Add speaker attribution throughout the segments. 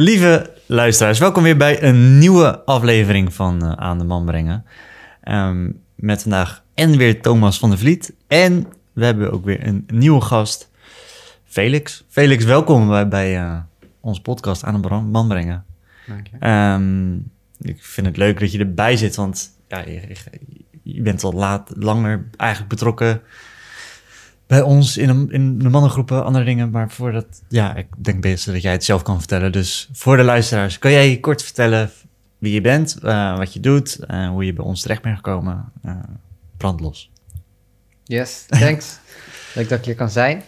Speaker 1: Lieve luisteraars, welkom weer bij een nieuwe aflevering van uh, Aan de Man Brengen. Um, met vandaag en weer Thomas van der Vliet. En we hebben ook weer een nieuwe gast, Felix. Felix, welkom bij, bij uh, onze podcast Aan de Man Brengen.
Speaker 2: Dank je. Um,
Speaker 1: ik vind het leuk dat je erbij zit, want ja, je, je bent al laat, langer eigenlijk betrokken bij ons in, een, in de mannengroepen, andere dingen. Maar voordat, ja, ik denk best dat jij het zelf kan vertellen. Dus voor de luisteraars, kan jij kort vertellen wie je bent, uh, wat je doet, uh, hoe je bij ons terecht bent gekomen? Uh, brand los.
Speaker 2: Yes, thanks. Leuk dat ik hier kan zijn.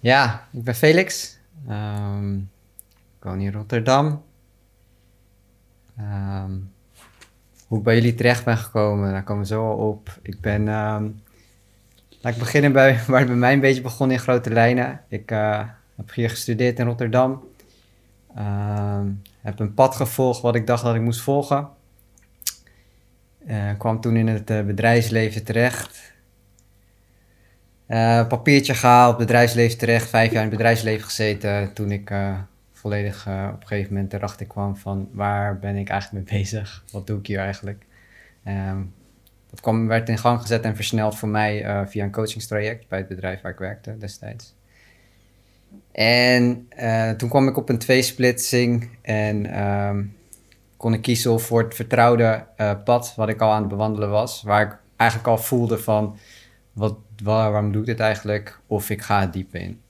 Speaker 2: Ja, ik ben Felix. Um, ik woon in Rotterdam. Um, hoe ik bij jullie terecht ben gekomen, daar komen we zo al op. Ik ben um, Laat ik beginnen bij waar het bij mij een beetje begon in grote lijnen. Ik uh, heb hier gestudeerd in Rotterdam. Uh, heb een pad gevolgd wat ik dacht dat ik moest volgen. Uh, kwam toen in het uh, bedrijfsleven terecht. papiertje gehaald, bedrijfsleven terecht. Vijf jaar in het bedrijfsleven gezeten. Toen ik volledig op een gegeven moment erachter kwam van waar ben ik eigenlijk mee bezig? Wat doe ik hier eigenlijk? Ehm, dat werd in gang gezet en versneld voor mij uh, via een coachingstraject bij het bedrijf waar ik werkte destijds. En uh, toen kwam ik op een tweesplitsing en um, kon ik kiezen voor het vertrouwde uh, pad wat ik al aan het bewandelen was. Waar ik eigenlijk al voelde van, wat, waar, waarom doe ik dit eigenlijk? Of ik ga het diepe in.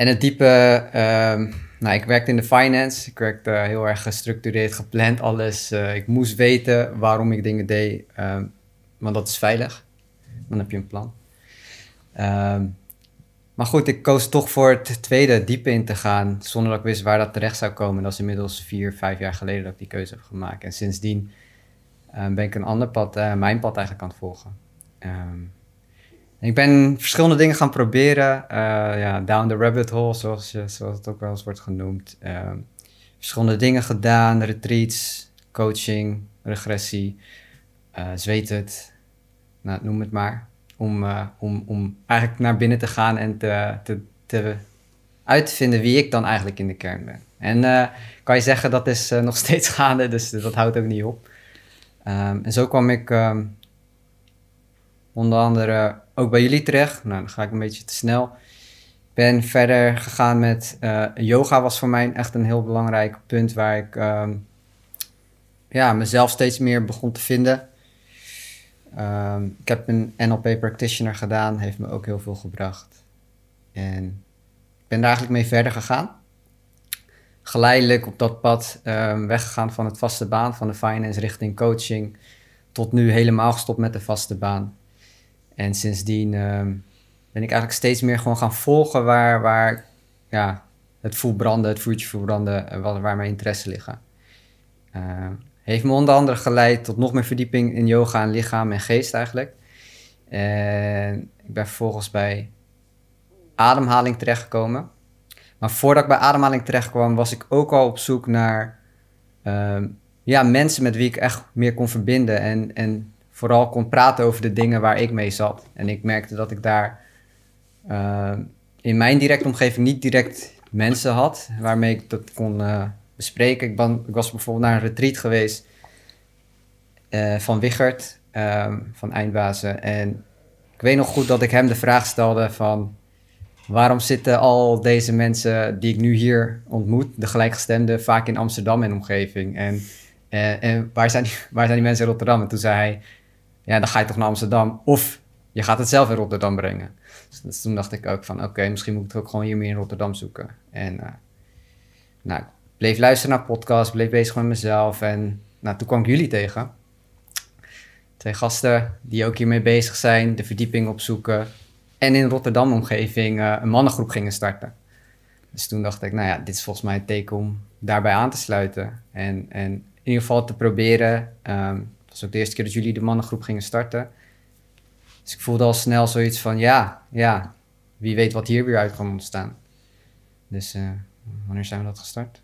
Speaker 2: En het diepe, um, nou, ik werkte in de finance. Ik werkte heel erg gestructureerd, gepland, alles. Uh, ik moest weten waarom ik dingen deed, um, want dat is veilig. Dan heb je een plan. Um, maar goed, ik koos toch voor het tweede diepe in te gaan, zonder dat ik wist waar dat terecht zou komen. Dat is inmiddels vier, vijf jaar geleden dat ik die keuze heb gemaakt. En sindsdien ben ik een ander pad, uh, mijn pad eigenlijk aan het volgen. Um, ik ben verschillende dingen gaan proberen. Uh, ja, down the rabbit hole, zoals, je, zoals het ook wel eens wordt genoemd. Uh, verschillende dingen gedaan, retreats, coaching, regressie, uh, zweet het, nou, noem het maar. Om, om, om eigenlijk naar binnen te gaan en te, te, te uit te vinden wie ik dan eigenlijk in de kern ben. En kan je zeggen, dat is nog steeds gaande, dus dat houdt ook niet op. Um, en zo kwam ik um, onder andere ook bij jullie terecht. Nou, dan ga ik een beetje te snel. Ben verder gegaan met uh, yoga was voor mij echt een heel belangrijk punt waar ik um, ja, mezelf steeds meer begon te vinden. Um, ik heb een NLP practitioner gedaan, heeft me ook heel veel gebracht. En ik ben daar eigenlijk mee verder gegaan. Geleidelijk op dat pad um, weggegaan van het vaste baan, van de finance richting coaching, tot nu helemaal gestopt met de vaste baan. En sindsdien um, ben ik eigenlijk steeds meer gewoon gaan volgen waar, waar ja, het voel branden, het vuurtje voel branden, waar, waar mijn interesse liggen. Uh, heeft me onder andere geleid tot nog meer verdieping in yoga en lichaam en geest eigenlijk. En ik ben vervolgens bij ademhaling terechtgekomen. Maar voordat ik bij ademhaling terecht kwam, was ik ook al op zoek naar uh, ja, mensen met wie ik echt meer kon verbinden. En, en vooral kon praten over de dingen waar ik mee zat. En ik merkte dat ik daar uh, in mijn directe omgeving niet direct mensen had waarmee ik dat kon uh, bespreken. Ik, was bijvoorbeeld naar een retreat geweest uh, van Wichert, van Eindbazen. En ik weet nog goed dat ik hem de vraag stelde van... waarom zitten al deze mensen die ik nu hier ontmoet, de gelijkgestemden, vaak in Amsterdam en omgeving? En, en waar, zijn waar zijn die mensen in Rotterdam? En toen zei hij ja, dan ga je toch naar Amsterdam. Of je gaat het zelf in Rotterdam brengen. Dus, dus toen dacht ik ook van, oké, misschien moet ik het ook gewoon hier meer in Rotterdam zoeken. En uh, nou, bleef luisteren naar podcast, bleef bezig met mezelf. En nou, toen kwam ik jullie tegen. Twee gasten die ook hiermee bezig zijn, de verdieping opzoeken. En in Rotterdam omgeving uh, een mannengroep gingen starten. Dus toen dacht ik, nou ja, dit is volgens mij een teken om daarbij aan te sluiten. En, en in ieder geval te proberen um, was ook de eerste keer dat jullie de mannengroep gingen starten. Dus ik voelde al snel zoiets van, ja, ja, wie weet wat hier weer uit kan ontstaan. Dus uh, wanneer zijn we dat gestart?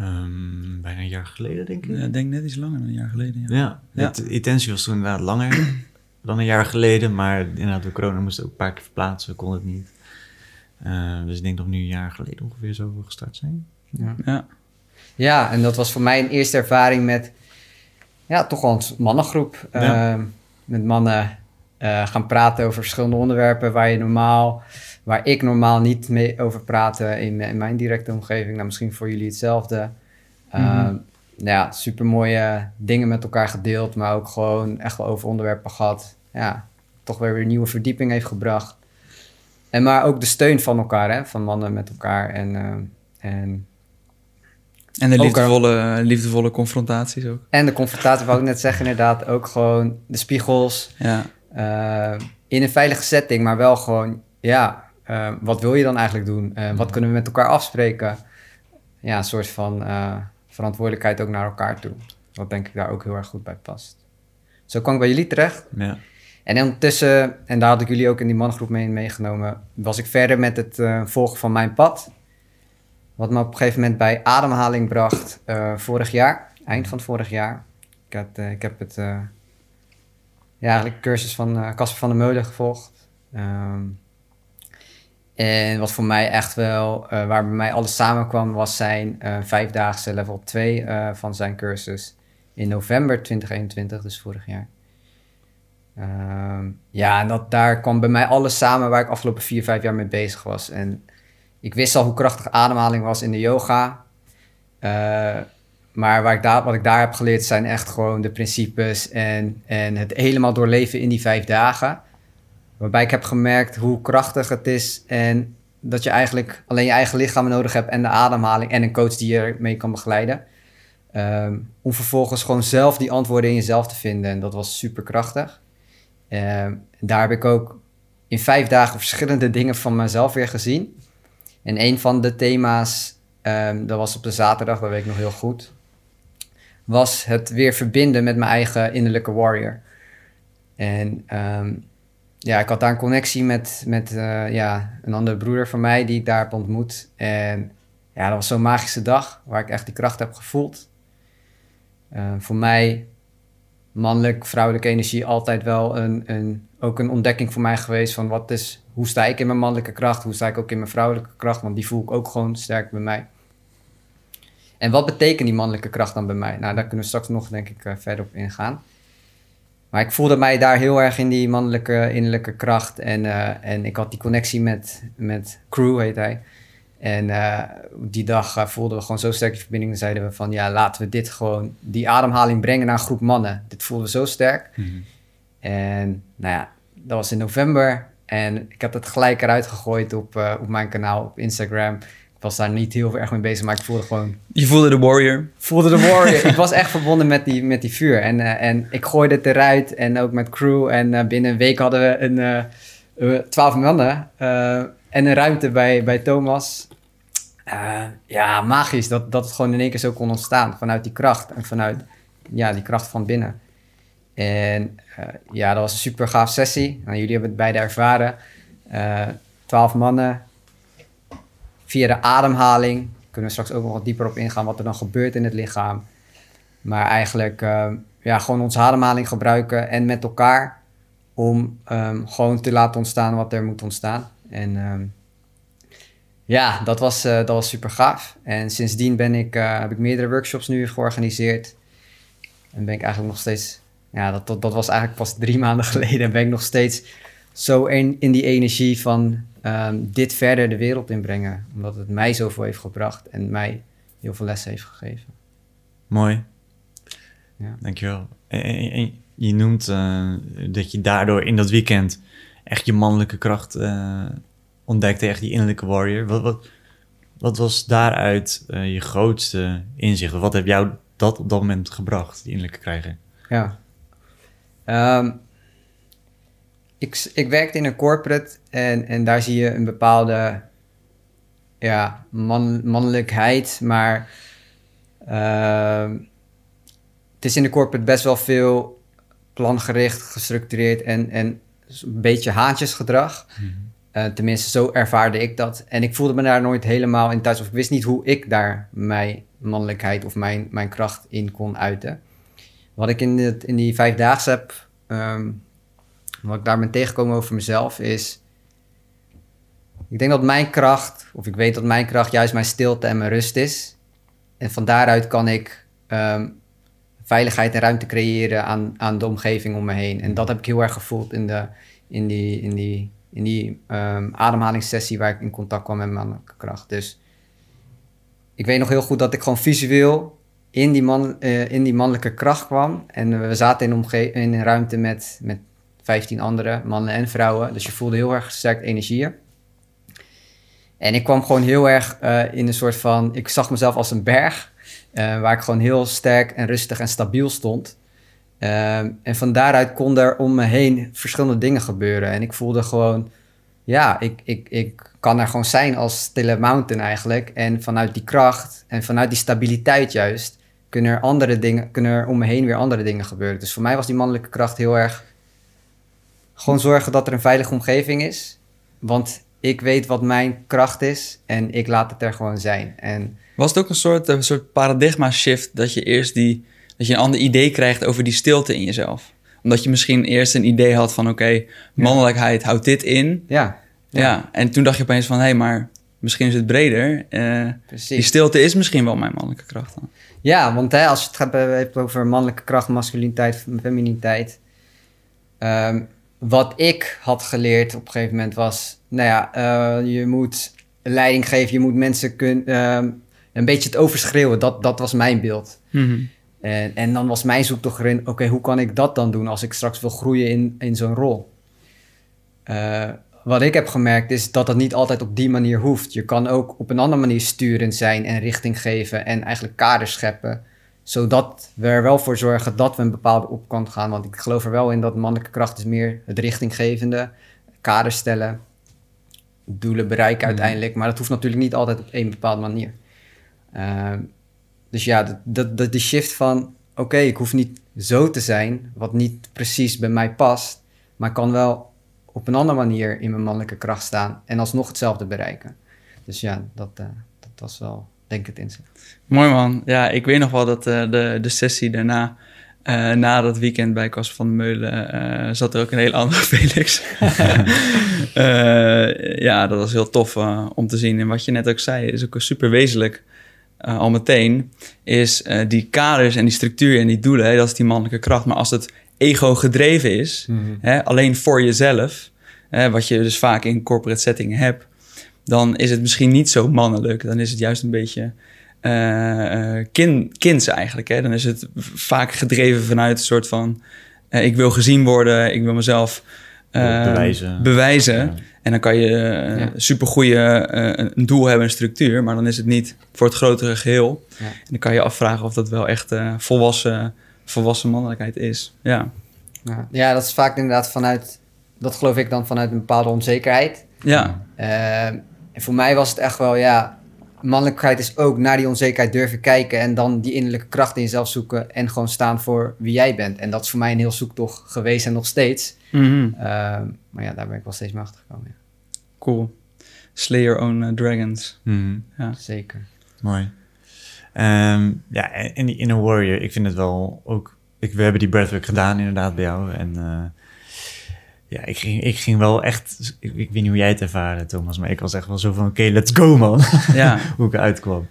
Speaker 1: Um, bijna een jaar geleden, denk ik.
Speaker 3: Ik denk net iets langer dan een jaar geleden.
Speaker 1: Ja, ja, de intentie was toen inderdaad langer dan een jaar geleden. Maar inderdaad, door corona moesten we ook een paar keer verplaatsen, kon het niet. Eh, dus ik denk dat we nu een jaar geleden ongeveer zo gestart zijn.
Speaker 2: Ja.
Speaker 3: Ja.
Speaker 2: Ja, en dat was voor mij een eerste ervaring met, ja, toch wel een mannengroep.
Speaker 1: Ja.
Speaker 2: Ehm, met mannen eh, gaan praten over verschillende onderwerpen waar je normaal, waar ik normaal niet mee over praten in, in mijn directe omgeving. Nou, misschien voor jullie hetzelfde. Ehm,
Speaker 3: Mhm.
Speaker 2: Nou ja, super mooie dingen met elkaar gedeeld, maar ook gewoon echt wel over onderwerpen gehad. Ja, toch weer weer nieuwe verdieping heeft gebracht. En maar ook de steun van elkaar, hè, van mannen met elkaar. En, ehm, en
Speaker 3: En de
Speaker 2: Ook
Speaker 3: liefdevolle, liefdevolle confrontaties ook.
Speaker 2: En de confrontatie, wou ik net zeggen, inderdaad, ook gewoon de spiegels
Speaker 3: Ja.
Speaker 2: eh, in een veilige setting, maar wel gewoon, ja, eh, wat wil je dan eigenlijk doen? Eh, wat kunnen we met elkaar afspreken? Ja, een soort van verantwoordelijkheid ook naar elkaar toe. Wat denk ik daar ook heel erg goed bij past. Zo kwam ik bij jullie terecht.
Speaker 1: Ja.
Speaker 2: En ondertussen, en daar had ik jullie ook in die mangroep mee meegenomen, was ik verder met het volgen van mijn pad. Wat me op een gegeven moment bij ademhaling bracht eh, vorig jaar, eind van vorig jaar. Ik, had, eh, ik heb het, eh, ja, eigenlijk cursus van Casper van der Meulen gevolgd. Ehm, en wat voor mij echt wel, waar bij mij alles samenkwam, was zijn vijfdaagse level 2 eh, van zijn cursus in november 2021, dus vorig jaar. Ehm, ja, en dat, daar kwam bij mij alles samen waar ik afgelopen vier, vijf jaar mee bezig was. En ik wist al hoe krachtig ademhaling was in de yoga. Eh, maar ik wat ik daar heb geleerd zijn echt gewoon de principes en, en het helemaal doorleven in die vijf dagen. Waarbij ik heb gemerkt hoe krachtig het is en dat je eigenlijk alleen je eigen lichaam nodig hebt en de ademhaling en een coach die je ermee kan begeleiden. Ehm, om vervolgens gewoon zelf die antwoorden in jezelf te vinden. En dat was super krachtig. Ehm, daar heb ik ook in vijf dagen verschillende dingen van mezelf weer gezien. En een van de thema's, ehm, dat was op de zaterdag, dat weet ik nog heel goed, was het weer verbinden met mijn eigen innerlijke warrior. En ehm, ja, ik had daar een connectie met, met eh, ja, een andere broeder van mij die ik daar heb ontmoet. En ja, dat was zo'n magische dag waar ik echt die kracht heb gevoeld. Eh, voor mij, mannelijk, vrouwelijke energie, altijd wel een, een, ook een ontdekking voor mij geweest van wat is, hoe sta ik in mijn mannelijke kracht, hoe sta ik ook in mijn vrouwelijke kracht, want die voel ik ook gewoon sterk bij mij. En wat betekent die mannelijke kracht dan bij mij? Nou, daar kunnen we straks nog, denk ik, eh, verder op ingaan. Maar ik voelde mij daar heel erg in die mannelijke innerlijke kracht. En, eh, en ik had die connectie met, met Crew, heet hij. En eh, die dag eh, voelden we gewoon zo sterk die verbinding. En zeiden we van, ja, laten we dit gewoon, die ademhaling brengen naar een groep mannen. Dit voelden we zo sterk. En nou ja, dat was in november. En ik heb het gelijk eruit gegooid op, eh, op mijn kanaal op Instagram. Ik was daar niet heel erg mee bezig, maar ik voelde gewoon
Speaker 3: Je voelde de warrior.
Speaker 2: voelde de warrior. ik was echt verbonden met die, met die vuur. En, en ik gooide het eruit en ook met crew. En binnen een week hadden we een twaalf mannen en een ruimte bij, bij Thomas. Eh, ja, magisch dat, dat het gewoon in één keer zo kon ontstaan. Vanuit die kracht en vanuit ja, die kracht van binnen. En eh, ja, dat was een super gaaf sessie. Nou, jullie hebben het beide ervaren. Eh, Twaalf mannen. Via de ademhaling kunnen we straks ook nog wat dieper op ingaan wat er dan gebeurt in het lichaam. Maar eigenlijk ja, gewoon onze ademhaling gebruiken en met elkaar om ehm, gewoon te laten ontstaan wat er moet ontstaan. En ehm, ja, dat was, eh, dat was super gaaf. En sindsdien ben ik, eh, heb ik meerdere workshops nu georganiseerd. En ben ik eigenlijk nog steeds, ja, dat, dat, dat was eigenlijk pas drie maanden geleden. En ben ik nog steeds zo in, in die energie van ehm, dit verder de wereld inbrengen. Omdat het mij zoveel heeft gebracht en mij heel veel lessen heeft gegeven.
Speaker 1: Mooi.
Speaker 2: Ja.
Speaker 1: Dankjewel. En, en- en je noemt eh, dat je daardoor in dat weekend echt je mannelijke kracht eh, ontdekte, echt die innerlijke warrior. Wat, wat, wat was daaruit eh, je grootste inzicht? Wat heb jou dat op dat moment gebracht, die innerlijke krijger?
Speaker 2: Ja. Ehm, ik, ik werkte in een corporate en, en daar zie je een bepaalde ja, man, mannelijkheid, maar ehm, het is in de corporate best wel veel plangericht, gestructureerd en, en een beetje haantjesgedrag. Eh, tenminste, zo ervaarde ik dat. En ik voelde me daar nooit helemaal in thuis. Of ik wist niet hoe ik daar mijn mannelijkheid of mijn, mijn kracht in kon uiten. Wat ik in, het, in die vijfdaagse heb, ehm, wat ik daar ben tegengekomen over mezelf, is Ik denk dat mijn kracht, of ik weet dat mijn kracht juist mijn stilte en mijn rust is. En van daaruit kan ik ehm, veiligheid en ruimte creëren aan, aan de omgeving om me heen. En dat heb ik heel erg gevoeld in, de, in die, in die, in die ehm, ademhalingssessie waar ik in contact kwam met mannelijke kracht. Dus ik weet nog heel goed dat ik gewoon visueel in die, man, eh, in die mannelijke kracht kwam. En we zaten in, omge- in een ruimte met, met 15 andere mannen en vrouwen. Dus je voelde heel erg sterk energieën. En ik kwam gewoon heel erg eh, in een soort van... Ik zag mezelf als een berg... eh, waar ik gewoon heel sterk en rustig en stabiel stond. Ehm, en van daaruit konden er om me heen verschillende dingen gebeuren. En ik voelde gewoon... Ja, ik, ik, ik kan er gewoon zijn als stille mountain eigenlijk. En vanuit die kracht en vanuit die stabiliteit juist... kunnen er, andere dingen, kunnen er om me heen weer andere dingen gebeuren. Dus voor mij was die mannelijke kracht heel erg... Gewoon zorgen dat er een veilige omgeving is. Want ik weet wat mijn kracht is en ik laat het er gewoon zijn. En
Speaker 3: Was het ook een soort, een soort paradigma shift dat je eerst die, dat je een ander idee krijgt over die stilte in jezelf? Omdat je misschien eerst een idee had van oké, mannelijkheid houdt dit in.
Speaker 2: ja,
Speaker 3: Ja. en toen dacht je opeens van hé, hey, maar misschien is het breder. Eh, die stilte is misschien wel mijn mannelijke kracht dan.
Speaker 2: Ja, want hè, als je het gaat hebt over mannelijke kracht, masculiniteit, feminiteit. ehm, wat ik had geleerd op een gegeven moment was, nou ja, eh, je moet leiding geven, je moet mensen kun, ehm, een beetje het overschreeuwen. Dat, dat was mijn beeld. En, en dan was mijn zoektocht erin, oké, hoe kan ik dat dan doen als ik straks wil groeien in, in zo'n rol? Eh, wat ik heb gemerkt is dat dat niet altijd op die manier hoeft. Je kan ook op een andere manier sturend zijn en richting geven en eigenlijk kaders scheppen. Zodat we er wel voor zorgen dat we een bepaalde opkant gaan. Want ik geloof er wel in dat mannelijke kracht is meer het richtinggevende, kaders stellen, doelen bereiken uiteindelijk. Maar dat hoeft natuurlijk niet altijd op één bepaalde manier. Ehm, dus ja, dat, dat, dat die shift van... oké, ik hoef niet zo te zijn... wat niet precies bij mij past... maar kan wel op een andere manier in mijn mannelijke kracht staan... en alsnog hetzelfde bereiken. Dus ja, dat, eh, dat was wel, denk het inzicht.
Speaker 3: Mooi man. Ja, ik weet nog wel dat eh, de, de sessie daarna, eh, na dat weekend bij Cas van de Meulen, eh, zat er ook een hele andere Felix. Ja, dat was heel tof om te zien. En wat je net ook zei, is ook super wezenlijk al meteen, is die kaders en die structuur en die doelen, hè, dat is die mannelijke kracht. Maar als het ego gedreven is, hè, alleen voor jezelf, hè, wat je dus vaak in corporate settingen hebt, dan is het misschien niet zo mannelijk. Dan is het juist een beetje eh, eh, kin, kinds eigenlijk. Hè? Dan is het vaak gedreven vanuit een soort van... eh, ik wil gezien worden, ik wil mezelf eh,
Speaker 1: Bewijzen.
Speaker 3: bewijzen.
Speaker 1: Ja.
Speaker 3: En dan kan je uh,
Speaker 2: Ja.
Speaker 3: supergoeie eh, een doel hebben, een structuur... maar dan is het niet voor het grotere geheel.
Speaker 2: Ja.
Speaker 3: En dan kan je afvragen of dat wel echt eh, volwassen, volwassen mannelijkheid is. Ja,
Speaker 2: Ja. ja, dat is vaak inderdaad vanuit... dat geloof ik dan vanuit een bepaalde onzekerheid...
Speaker 3: ja.
Speaker 2: En voor mij was het echt wel, ja, mannelijkheid is ook naar die onzekerheid durven kijken en dan die innerlijke kracht in jezelf zoeken en gewoon staan voor wie jij bent. En dat is voor mij een heel zoektocht geweest en nog steeds.
Speaker 3: Mhm.
Speaker 2: Ehm, maar ja, daar ben ik wel steeds mee achtergekomen. Ja.
Speaker 3: Cool. Slay your own eh, dragons.
Speaker 1: Mhm.
Speaker 3: Ja.
Speaker 2: Zeker.
Speaker 1: Mooi. Ehm, ja, en die Inner Warrior, ik vind het wel ook... Ik, we hebben die breathwork gedaan inderdaad bij jou. En eh, ja, ik ging, ik ging wel echt... Ik, ik weet niet hoe jij het ervaren, Thomas, maar ik was echt wel zo van... Oké, let's go, man.
Speaker 3: ja.
Speaker 1: hoe ik eruit kwam.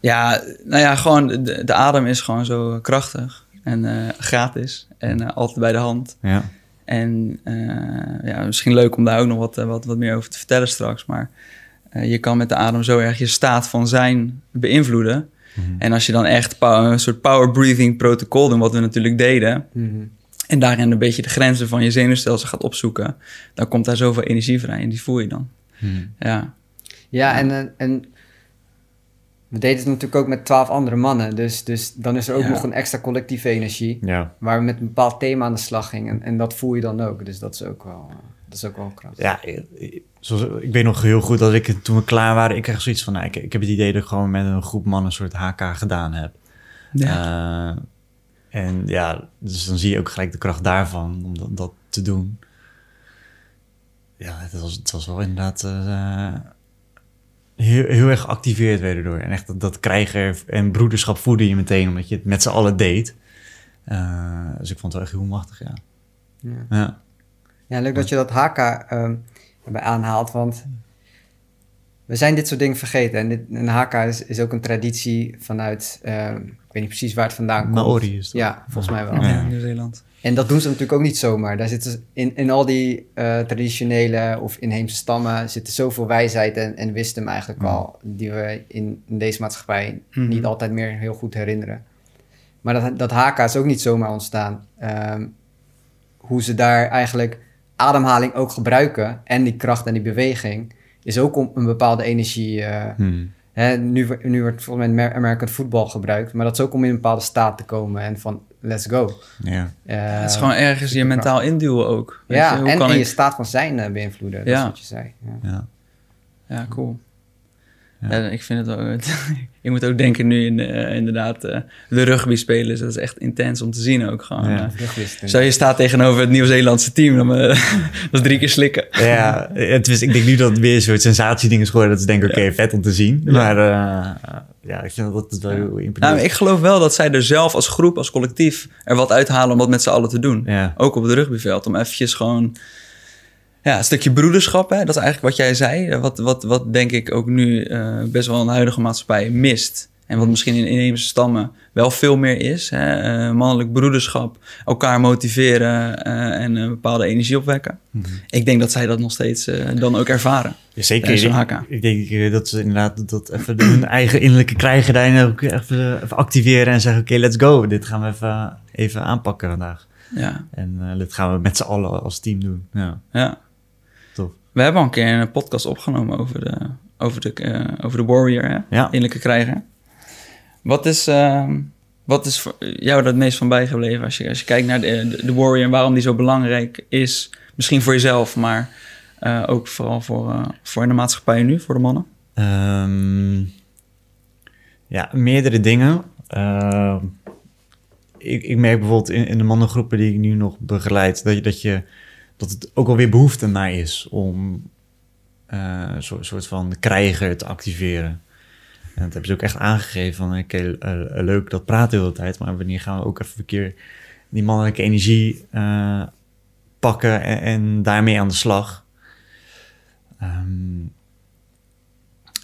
Speaker 3: Ja, nou ja, gewoon de, de adem is gewoon zo krachtig en eh, gratis en eh, altijd bij de hand.
Speaker 1: Ja.
Speaker 3: En eh, ja, misschien leuk om daar ook nog wat, wat, wat meer over te vertellen straks. Maar eh, je kan met de adem zo erg je staat van zijn beïnvloeden.
Speaker 1: Mhm.
Speaker 3: En als je dan echt een soort power breathing protocol doet, wat we natuurlijk deden.
Speaker 2: Mhm.
Speaker 3: En daarin een beetje de grenzen van je zenuwstelsel gaat opzoeken. Dan komt daar zoveel energie vrij en die voel je dan.
Speaker 1: Mhm.
Speaker 3: Ja,
Speaker 2: Ja, en, eh, en we deden het natuurlijk ook met twaalf andere mannen. Dus, dus dan is er ook
Speaker 3: Ja.
Speaker 2: nog een extra collectieve energie.
Speaker 1: Ja.
Speaker 2: Waar we met een bepaald thema aan de slag gingen. En, en dat voel je dan ook. Dus dat is ook wel, eh, dat is ook wel krachtig.
Speaker 1: Ja, ik- zoals, ik weet nog heel goed dat ik toen we klaar waren, ik kreeg zoiets van, nou, ik, ik heb het idee dat ik gewoon met een groep mannen een soort HK gedaan heb.
Speaker 3: ja.
Speaker 1: Eh, en ja, dus dan zie je ook gelijk de kracht daarvan om dat, dat te doen. Ja, het was, het was wel inderdaad eh, heel, heel erg geactiveerd werden door. En echt dat, dat krijger en broederschap voedde je meteen, omdat je het met z'n allen deed. Eh, dus ik vond het wel echt heel machtig, ja.
Speaker 2: Ja.
Speaker 1: Ja,
Speaker 2: Ja, leuk dat je dat HK ehm, erbij aanhaalt, want we zijn dit soort dingen vergeten. En, dit, en haka is, is ook een traditie vanuit, eh, ik weet niet precies waar het vandaan komt.
Speaker 1: Maori is dat.
Speaker 2: Ja, volgens mij wel.
Speaker 3: Ja. Nieuw-Zeeland.
Speaker 2: En dat doen ze natuurlijk ook niet zomaar. Daar zitten in, in al die eh, traditionele of inheemse stammen zitten zoveel wijsheid en, en wisdom eigenlijk al, die we in, in deze maatschappij
Speaker 3: Mhm.
Speaker 2: niet altijd meer heel goed herinneren. Maar dat, dat haka is ook niet zomaar ontstaan. Ehm, hoe ze daar eigenlijk ademhaling ook gebruiken en die kracht en die beweging, is ook om een bepaalde energie. eh,
Speaker 1: Hmm.
Speaker 2: hè, nu, nu wordt volgens mij Amer- American football gebruikt, maar dat is ook om in een bepaalde staat te komen en van let's go.
Speaker 1: Ja.
Speaker 2: Eh,
Speaker 3: het is gewoon ergens je mentaal induwen ook. Weet
Speaker 2: ja,
Speaker 3: je, hoe
Speaker 2: en,
Speaker 3: kan
Speaker 2: en je staat van zijn eh, beïnvloeden. Dat
Speaker 3: Ja.
Speaker 2: is wat je zei. Ja.
Speaker 1: Ja.
Speaker 3: Ja, cool.
Speaker 1: Ja.
Speaker 3: Ja, ik vind het ook... ik moet ook denken nu in, eh, inderdaad eh, de rugby spelen. Dus dat is echt intens om te zien ook gewoon.
Speaker 1: Ja.
Speaker 3: eh.
Speaker 2: Vluchtwisseling.
Speaker 3: Stel je staat tegenover het Nieuw-Zeelandse team, dan eh, dat is drie keer slikken.
Speaker 1: Ja, het is, ik denk niet dat het weer een soort sensatieding is geworden. Dat ze denken, oké, vet om te zien. Maar eh, ja, ik vind dat het wel heel
Speaker 3: Nou,
Speaker 1: imponerend.
Speaker 3: ik geloof wel dat zij er zelf als groep, als collectief, er wat uithalen om dat met z'n allen te doen. Ook op het rugbyveld. Om eventjes gewoon... Ja, een stukje broederschap, hè? dat is eigenlijk wat jij zei. Wat, wat, wat denk ik ook nu eh, best wel de huidige maatschappij mist. En wat misschien in inheemse stammen wel veel meer is. Hè? Eh, mannelijk broederschap, elkaar motiveren eh, en een bepaalde energie opwekken.
Speaker 1: Mhm.
Speaker 3: Ik denk dat zij dat nog steeds dan ook ervaren.
Speaker 1: Ja, zeker. Ik, ik denk dat ze inderdaad dat even hun eigen innerlijke krijgerijn ook even, even activeren en zeggen, oké, let's go. Dit gaan we even, even aanpakken vandaag.
Speaker 3: Ja,
Speaker 1: En dit gaan we met z'n allen als team doen. Ja,
Speaker 3: ja.
Speaker 1: Tof.
Speaker 3: We hebben al een keer een podcast opgenomen over de, over de, eh, over de warrior, hè?
Speaker 1: Ja.
Speaker 3: innerlijke krijger. Wat is, ehm, wat is voor jou het meest van bijgebleven als je, als je kijkt naar de, de, de warrior en waarom die zo belangrijk is? Misschien voor jezelf, maar eh, ook vooral voor, eh, voor de maatschappij nu, voor de mannen.
Speaker 1: Ehm, ja, meerdere dingen. Ehm, ik, ik merk bijvoorbeeld in, in de mannengroepen die ik nu nog begeleid, dat, je, dat, je, dat het ook alweer behoefte naar is om eh, een soort, soort van krijger te activeren. En dat hebben ze ook echt aangegeven van, oké, eh, eh, leuk dat praten de hele tijd, maar wanneer gaan we ook even een keer die mannelijke energie eh, pakken en, daarmee aan de slag. Ehm,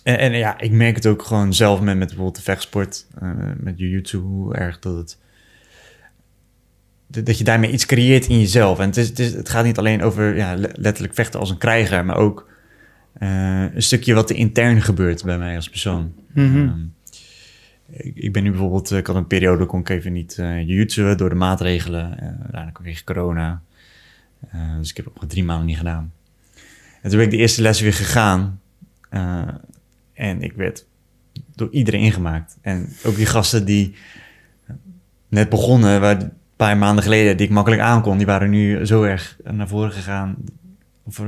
Speaker 1: en, ja, ik merk het ook gewoon zelf met, met bijvoorbeeld de vechtsport, eh, met jiu-jitsu, hoe erg dat het... dat- je daarmee iets creëert in jezelf. En het, is, het, is, het gaat niet alleen over ja, le- letterlijk vechten als een krijger, maar ook eh, een stukje wat er intern gebeurt bij mij als persoon.
Speaker 3: Mhm.
Speaker 1: Ehm, ik, ik ben nu bijvoorbeeld, eh, ik had een periode, kon ik even niet uh, jiu-jitsu door de maatregelen. Uh, daarna kwam weer corona. Uh, dus ik heb het nog drie maanden niet gedaan. En toen ben ik de eerste les weer gegaan. En ik werd door iedereen ingemaakt. En ook die gasten die net begonnen, waar paar maanden geleden, die ik makkelijk aankon, die waren nu zo erg naar voren gegaan. Of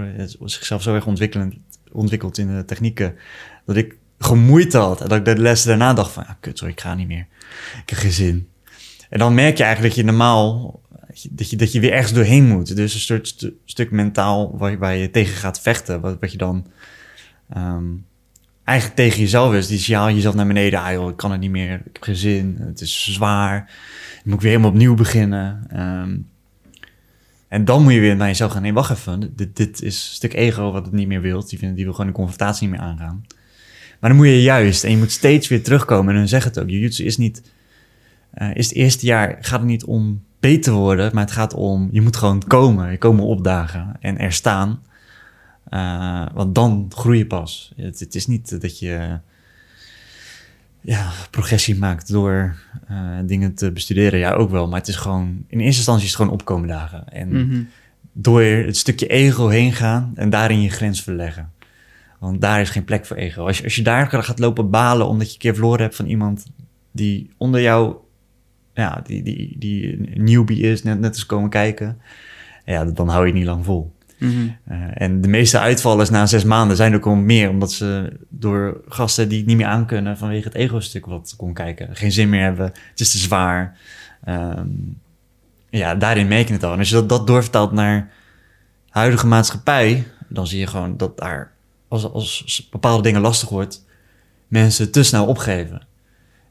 Speaker 1: zichzelf zo erg ontwikkeld, ontwikkeld in de technieken. Dat ik gemoeid had. En dat ik de les daarna dacht van, ja, kut, sorry, ik ga niet meer. Ik heb geen zin. En dan merk je eigenlijk dat je normaal, dat je, dat je weer ergens doorheen moet. Dus een soort st stuk mentaal waar, je tegen gaat vechten. Wat, wat je dan um, eigenlijk tegen jezelf is. Die haal je jezelf naar beneden. Ah joh, ik kan het niet meer. Ik heb geen zin. Het is zwaar. Dan moet ik weer helemaal opnieuw beginnen. Um, en dan moet je weer naar jezelf gaan. Nee, wacht even. Dit, is een stuk ego wat het niet meer wilt. Die, die wil gewoon de confrontatie niet meer aangaan. Maar dan moet je juist, en je moet steeds weer terugkomen. En dan zeg het ook, jiu-jitsu is niet, uh, is het eerste jaar, gaat het niet om beter worden, maar het gaat om, je moet gewoon komen, je komen opdagen en er staan. Uh, want dan groei je pas. Het, het, is niet dat je ja, progressie maakt door uh, dingen te bestuderen. Ja, ook wel, maar het is gewoon, in eerste instantie is het gewoon opkomen dagen. En mm -hmm. door het stukje ego heen gaan en daarin je grens verleggen. Want daar is geen plek voor ego. Als je, als je daar gaat lopen balen omdat je een keer verloren hebt van iemand die onder jou, ja, die, die, die een newbie is, net, net eens komen kijken, ja, dan hou je het niet lang vol. -hmm. uh, en de meeste uitvallers na zes maanden zijn ook al meer omdat ze door gasten die het niet meer aankunnen vanwege het ego-stuk wat kon kijken, geen zin meer hebben, het is te zwaar. Um, ja, daarin merk je het al. En als je dat, dat doorvertaalt naar huidige maatschappij, dan zie je gewoon dat daar als, als bepaalde dingen lastig wordt, mensen te snel opgeven.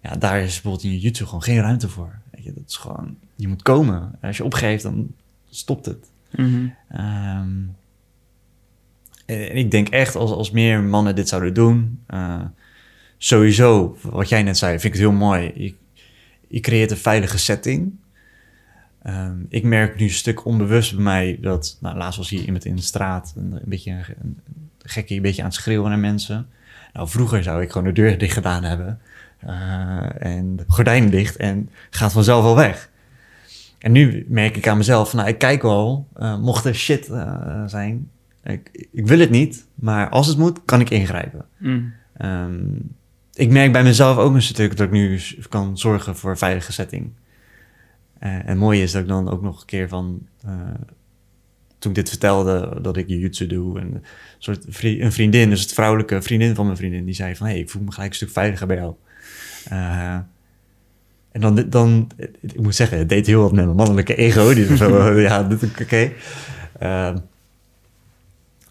Speaker 1: Ja, daar is bijvoorbeeld in YouTube gewoon geen ruimte voor. Weet je, dat is gewoon, je moet komen. Als je opgeeft, dan stopt het.
Speaker 3: -hmm.
Speaker 1: um, en ik denk echt, als, als meer mannen dit zouden doen, eh, sowieso, wat jij net zei, vind ik het heel mooi. Je, creëert een veilige setting. Ehm, ik merk nu een stuk onbewust bij mij dat, nou, laatst was hier iemand in de straat, een, beetje een, gekkie, een beetje aan het schreeuwen naar mensen. Nou, vroeger zou ik gewoon de deur dicht gedaan hebben eh, en de gordijnen dicht en gaat vanzelf al weg. En nu merk ik aan mezelf, nou, ik kijk wel, eh, mocht er shit eh, zijn, ik, ik wil het niet, maar als het moet, kan ik ingrijpen.
Speaker 3: Mm.
Speaker 1: Ehm, ik merk bij mezelf ook een stuk dat ik nu kan zorgen voor een veilige setting. Eh, en het mooie is dat ik dan ook nog een keer van... toen ik dit vertelde, dat ik jujutsu doe... En een, soort vri- een vriendin, dus het vrouwelijke vriendin van mijn vriendin... die zei van, hé, hey, ik voel me gelijk een stuk veiliger bij jou. En dan, dan, ik moet zeggen, het deed heel wat met mijn mannelijke ego. Die zo, ja, dit oké. Ehm,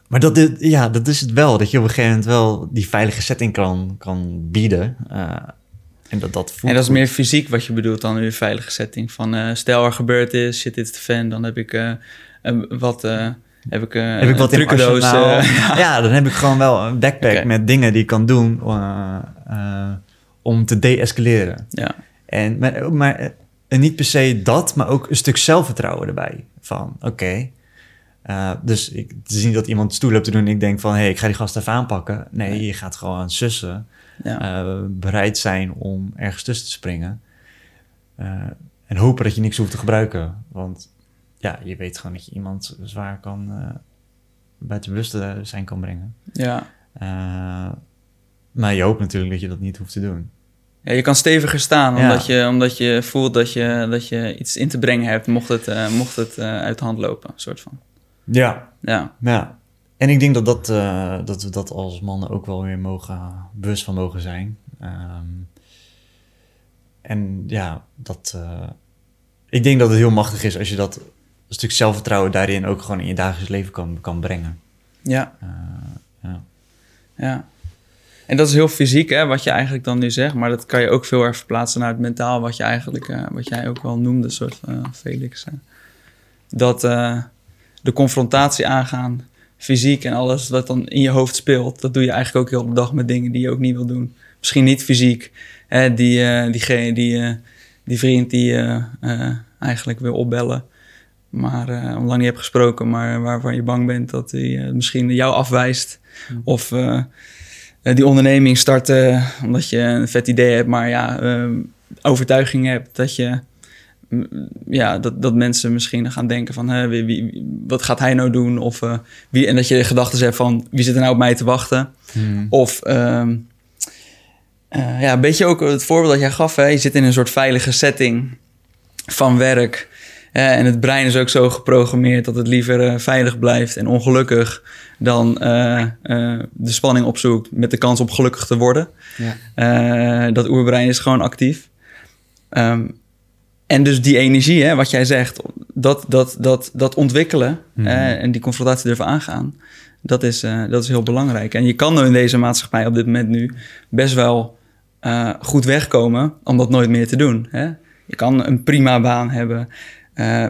Speaker 1: maar dat, is- ja, dat is het wel. Dat je op een gegeven moment wel die veilige setting kan, kan bieden. Eh, en dat dat voelt
Speaker 3: En dat is
Speaker 1: goed.
Speaker 3: meer fysiek wat je bedoelt dan een veilige setting. Van eh, stel er gebeurd is, shit, dit is de fan, dan heb ik een- wat. heb ik,
Speaker 1: Heb ik wat in
Speaker 3: eh,
Speaker 1: ja. dan heb ik gewoon wel een backpack met dingen die ik kan doen om te de-escaleren.
Speaker 3: ja.
Speaker 1: En, maar, maar eh, en niet per se dat, maar ook een stuk zelfvertrouwen erbij. Van, oké. eh, dus ik, het is niet dat iemand stoel hebt te doen en ik denk van... hé, hey, ik ga die gast even aanpakken. Nee,
Speaker 3: Nee.
Speaker 1: je gaat gewoon sussen.
Speaker 3: Ja.
Speaker 1: eh, bereid zijn om ergens tussen te springen. En hopen dat je niks hoeft te gebruiken. Want ja, je weet gewoon dat je iemand zwaar kan... buiten bewustzijn kan brengen.
Speaker 3: ja.
Speaker 1: Maar je hoopt natuurlijk dat je dat niet hoeft te doen.
Speaker 3: Ja, je kan steviger staan
Speaker 1: Ja.
Speaker 3: omdat, je, omdat je voelt dat je, dat je iets in te brengen hebt, mocht het, eh, mocht het eh, uit de hand lopen, soort van.
Speaker 1: Ja,
Speaker 3: Ja,
Speaker 1: Ja, en ik denk dat, dat, eh, dat we dat als mannen ook wel weer mogen, bewust van mogen zijn. Ehm, en ja, dat, ik denk dat het heel machtig is als je dat een stuk zelfvertrouwen daarin ook gewoon in je dagelijks leven kan, kan brengen.
Speaker 3: ja,
Speaker 1: ja.
Speaker 3: ja. En dat is heel fysiek, hè, wat je eigenlijk dan nu zegt, maar dat kan je ook veel erg verplaatsen naar het mentaal, wat je eigenlijk, eh, wat jij ook wel noemde, soort van Felix. Dat eh, de confrontatie aangaan, fysiek en alles wat dan in je hoofd speelt, dat doe je eigenlijk ook heel de dag met dingen die je ook niet wil doen. Misschien niet fysiek, hè, die, diegene, die, die vriend die je eigenlijk wil opbellen, maar eh lang niet hebt gesproken, maar waarvan je bang bent dat hij misschien jou afwijst. Of eh, eh, die onderneming starten omdat je een vet idee hebt, maar ja, eh, overtuiging hebt dat je. Ja, dat, dat mensen misschien gaan denken van hè, wie, wat gaat hij nou doen? Of, eh, wie, en dat je de gedachten hebt van wie zit er nou op mij te wachten? Of ehm, eh, ja, een beetje ook het voorbeeld dat jij gaf. Hè? Je zit in een soort veilige setting van werk. Eh, en het brein is ook zo geprogrammeerd dat het liever eh, veilig blijft en ongelukkig dan eh, eh, de spanning opzoekt met de kans om gelukkig te worden.
Speaker 2: Ja.
Speaker 3: Eh, dat oerbrein is gewoon actief. Ehm, en dus die energie, hè, wat jij zegt, dat, dat, dat, dat ontwikkelen
Speaker 1: Mhm.
Speaker 3: en die confrontatie durven aangaan, dat is, dat is heel belangrijk. En je kan in deze maatschappij op dit moment nu best wel goed wegkomen om dat nooit meer te doen. Hè? Je kan een prima baan hebben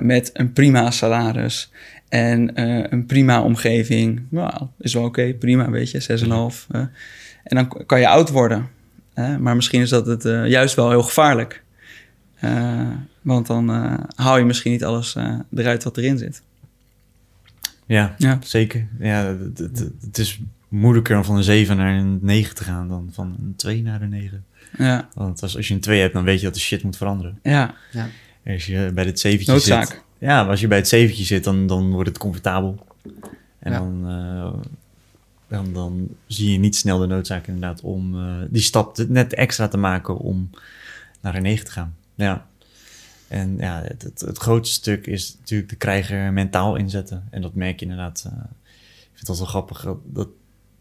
Speaker 3: met een prima salaris en eh, een prima omgeving. Nou, is wel oké, prima, weet je, 6,5. eh. en dan kan je oud worden. Maar misschien is dat het eh, juist wel heel gevaarlijk. Want dan haal je misschien niet alles eruit wat erin zit.
Speaker 1: Ja,
Speaker 3: Ja.
Speaker 1: zeker. Ja, het, is moeilijker om van een 7 naar een 9 te gaan dan van een 2 naar een 9.
Speaker 3: Ja,
Speaker 1: Want als, als je een 2 hebt, dan weet je dat de shit moet veranderen.
Speaker 3: ja.
Speaker 1: En Als je bij het 7
Speaker 3: noodzaak.
Speaker 1: zit... Ja, maar als je bij het 7 zit, dan, dan wordt het comfortabel. En
Speaker 2: Ja.
Speaker 1: dan, eh, dan, dan zie je niet snel de noodzaak inderdaad om eh, die stap net extra te maken om naar een 9 te gaan. Ja. En ja, het, het, het grootste stuk is natuurlijk de krijger mentaal inzetten. En dat merk je inderdaad. eh, ik vind dat wel grappig. dat- Dat,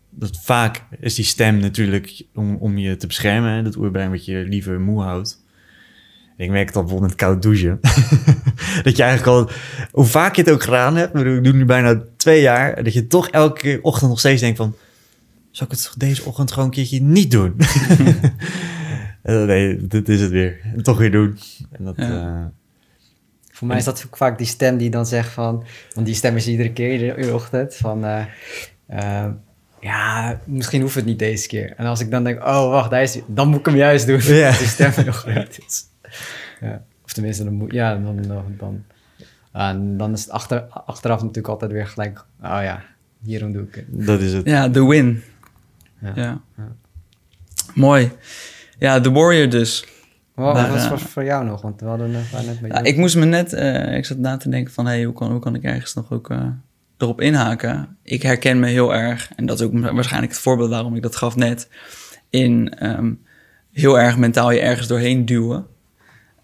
Speaker 1: dat vaak is die stem natuurlijk om, om je te beschermen. hè, Dat oerbrein wat je liever moe houdt. Ik merk het al bijvoorbeeld met koud douchen. dat je eigenlijk al, hoe vaak je het ook gedaan hebt, ik doe nu bijna twee jaar, dat je toch elke ochtend nog steeds denkt van, zou ik het deze ochtend gewoon een keertje niet doen? Eh, nee, dit is het weer. En toch weer doen. En dat,
Speaker 3: Ja.
Speaker 1: eh,
Speaker 2: Voor mij is dat ook vaak die stem die dan zegt van... Want die stem is iedere keer, iedere, ochtend, van... eh, ja, misschien hoeft het niet deze keer. En als ik dan denk, oh wacht, daar is dan moet ik hem juist doen.
Speaker 1: Ja.
Speaker 2: Die stem nog groot is. Ja. Of tenminste, dan moet, ja, dan, dan, dan, ah, en dan is het achter, achteraf natuurlijk altijd weer gelijk, oh ja, hierom doe ik het.
Speaker 1: Dat is het.
Speaker 3: Ja, de win.
Speaker 2: Ja.
Speaker 3: Ja. Mooi. Ja, The Warrior dus.
Speaker 2: Wat
Speaker 3: Maar,
Speaker 2: wat
Speaker 3: eh,
Speaker 2: was voor jou nog? Want we hadden net met
Speaker 3: Ja, ik moest me net, eh, ik zat na te denken van, hey, hoe, kan, hoe kan ik ergens nog ook eh, erop inhaken? Ik herken me heel erg, en dat is ook waarschijnlijk het voorbeeld waarom ik dat gaf net, in ehm, heel erg mentaal je ergens doorheen duwen.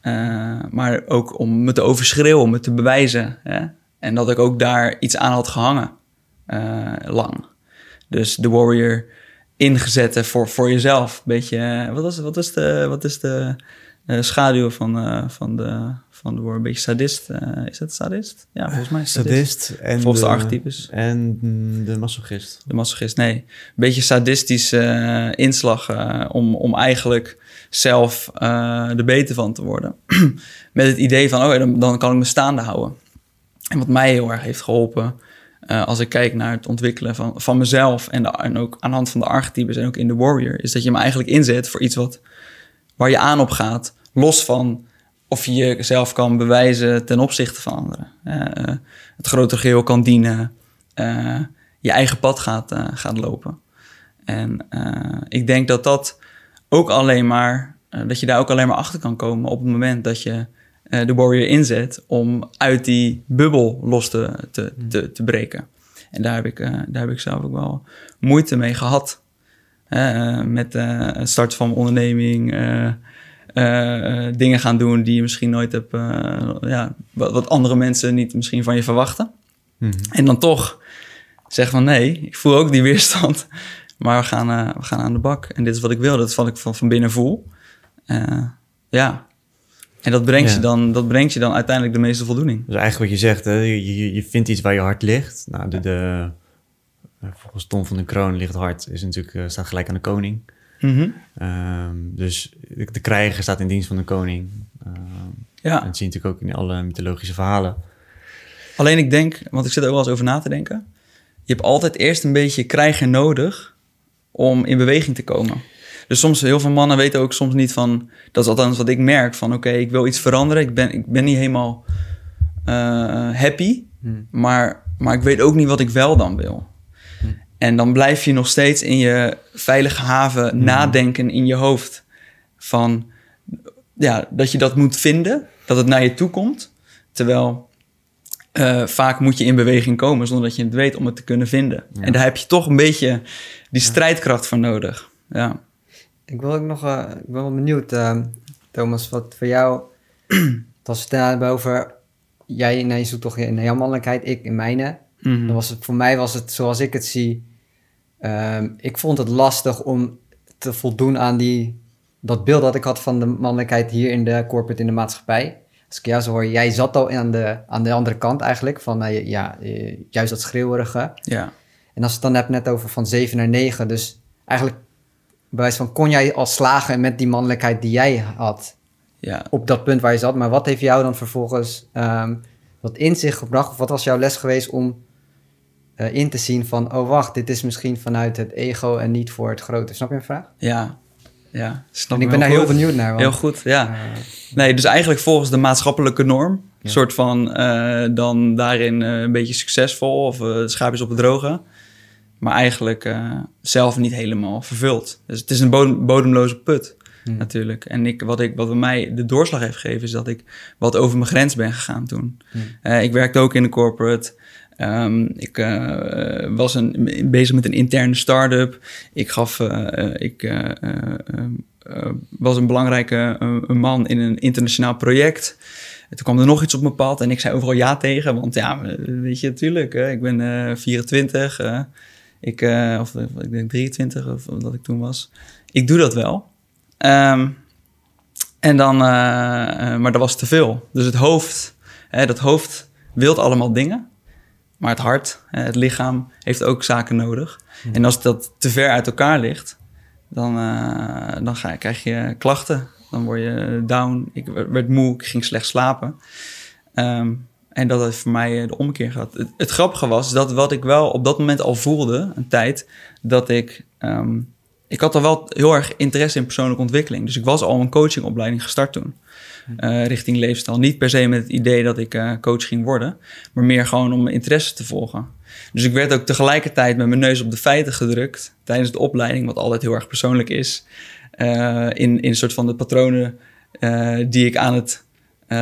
Speaker 3: Eh, maar ook om me te overschreeuwen, om me te bewijzen. Hè? En dat ik ook daar iets aan had gehangen, eh, lang. Dus de warrior ingezetten voor, voor jezelf. Beetje, eh, wat, was, wat is de, wat is de schaduw van, van, de, van de warrior? Een beetje sadist. is het sadist? Ja, volgens mij sadist.
Speaker 1: Sadist en
Speaker 3: Volgens de archetypes.
Speaker 1: En de masochist.
Speaker 3: De masochist, nee. Een beetje sadistische inslag om, om eigenlijk zelf eh er beter van te worden. Met het idee van, oh ja, dan, dan kan ik me staande houden. En wat mij heel erg heeft geholpen, eh, als ik kijk naar het ontwikkelen van, van mezelf en, ook aan de hand van de archetypes en ook in de warrior, is dat je hem eigenlijk inzet voor iets wat, waar je aan op gaat, los van of je jezelf kan bewijzen ten opzichte van anderen. Eh, het grotere geheel kan dienen, je eigen pad gaat, gaat lopen. En ik denk dat dat ook alleen maar, eh, dat je daar ook alleen maar achter kan komen op het moment dat je eh, de warrior inzet om uit die bubbel los te, te, te, te breken. En daar heb, ik, eh, daar heb ik zelf ook wel moeite mee gehad. Eh, met het starten van mijn onderneming, dingen gaan doen die je misschien nooit hebt, ja, wat, wat andere mensen niet misschien van je verwachten.
Speaker 1: Mhm.
Speaker 3: En dan toch zeggen van nee, ik voel ook die weerstand. Maar we gaan, eh, we gaan aan de bak. En dit is wat ik wil. Dat is wat ik van, van binnen voel. Eh, ja. En dat brengt,
Speaker 1: Ja.
Speaker 3: je dan, dat brengt je dan uiteindelijk de meeste voldoening.
Speaker 1: Dus eigenlijk wat je zegt, hè, je, je, je vindt iets waar je hart ligt. Nou, de, de, eh, volgens Tom van den Kroon ligt hart, is natuurlijk, staat gelijk aan de koning.
Speaker 3: Mhm.
Speaker 1: Ehm, dus de, de krijger staat in dienst van de koning. Ehm,
Speaker 3: Ja.
Speaker 1: En dat zie je natuurlijk ook in alle mythologische verhalen.
Speaker 3: Alleen ik denk, want ik zit er ook wel eens over na te denken. Je hebt altijd eerst een beetje krijger nodig om in beweging te komen. Dus soms, heel veel mannen weten ook soms niet van... Dat is althans wat ik merk, van oké, ik wil iets veranderen. Ik ben, ik ben niet helemaal eh, happy.
Speaker 2: Hmm.
Speaker 3: Maar, maar ik weet ook niet wat ik wel dan wil. En dan blijf je nog steeds in je veilige haven nadenken in je hoofd. Van ja, dat je dat moet vinden, dat het naar je toe komt. Terwijl eh, vaak moet je in beweging komen zonder dat je het weet om het te kunnen vinden. En daar heb je toch een beetje die strijdkracht voor nodig. Ja.
Speaker 2: Ik wil ook nog, eh, ik ben wel benieuwd, eh, Thomas, wat voor jou, als we het hebben over, jij naar je zoektocht naar jouw mannelijkheid, ik in mijne. Dan was het, voor mij was het zoals ik het zie, ehm, ik vond het lastig om te voldoen aan die, dat beeld dat ik had van de mannelijkheid hier in de corporate, in de maatschappij. Als ik jou zo hoor, jij zat al aan de, aan de andere kant eigenlijk, van eh, ja, eh, juist dat schreeuwerige.
Speaker 3: ja.
Speaker 2: En als je het dan hebt net over van 7 naar 9, dus eigenlijk bij wijze van kon jij al slagen met die mannelijkheid die jij had
Speaker 3: ja.
Speaker 2: op dat punt waar je zat. Maar wat heeft jou dan vervolgens ehm wat inzicht gebracht? Of wat was jouw les geweest om eh, in te zien van, oh wacht, dit is misschien vanuit het ego en niet voor het grote. Snap je mijn vraag?
Speaker 3: Ja. Ja. Snap
Speaker 2: en ik ben daar heel benieuwd naar. Want,
Speaker 3: Heel goed, ja. Nee, dus eigenlijk volgens de maatschappelijke norm.
Speaker 2: Ja.
Speaker 3: soort van eh, dan daarin eh, een beetje succesvol of eh schaapjes op het droge. Maar eigenlijk zelf niet helemaal vervuld. Dus het is een bodem- bodemloze put
Speaker 2: Hmm.
Speaker 3: natuurlijk. En ik, wat, ik, wat bij mij de doorslag heeft gegeven... is dat ik wat over mijn grens ben gegaan toen.
Speaker 2: Hmm.
Speaker 3: Ik werkte ook in de corporate... Ehm, ik eh, was een, bezig met een interne start-up. Ik, gaf, eh, eh, ik was een belangrijke een man in een internationaal project. En toen kwam er nog iets op mijn pad en ik zei overal ja tegen. Want ja, weet je, natuurlijk, ik ben eh 24. eh, ik, of ik denk 23, of dat ik toen was. Ik doe dat wel. Ehm, en dan, maar dat was te veel. Dus het hoofd, hè, dat hoofd wilt allemaal dingen. Maar het hart, het lichaam, heeft ook zaken nodig. En als dat te ver uit elkaar ligt, dan, eh, dan ga, krijg je klachten. Dan word je down. Ik werd moe, ik ging slecht slapen. Ehm, En dat het voor mij eh, de omkeer. Het, het grappige was dat wat ik wel op dat moment al voelde, een tijd, dat ik. ehm, ik had al wel heel erg interesse in persoonlijke ontwikkeling. Dus ik was al een coachingopleiding gestart toen. eh, richting leefstijl. Niet per se met het idee dat ik eh, coach ging worden, maar meer gewoon om mijn interesse te volgen. Dus ik werd ook tegelijkertijd met mijn neus op de feiten gedrukt tijdens de opleiding, wat altijd heel erg persoonlijk is. eh, in, in een soort van de patronen die ik aan het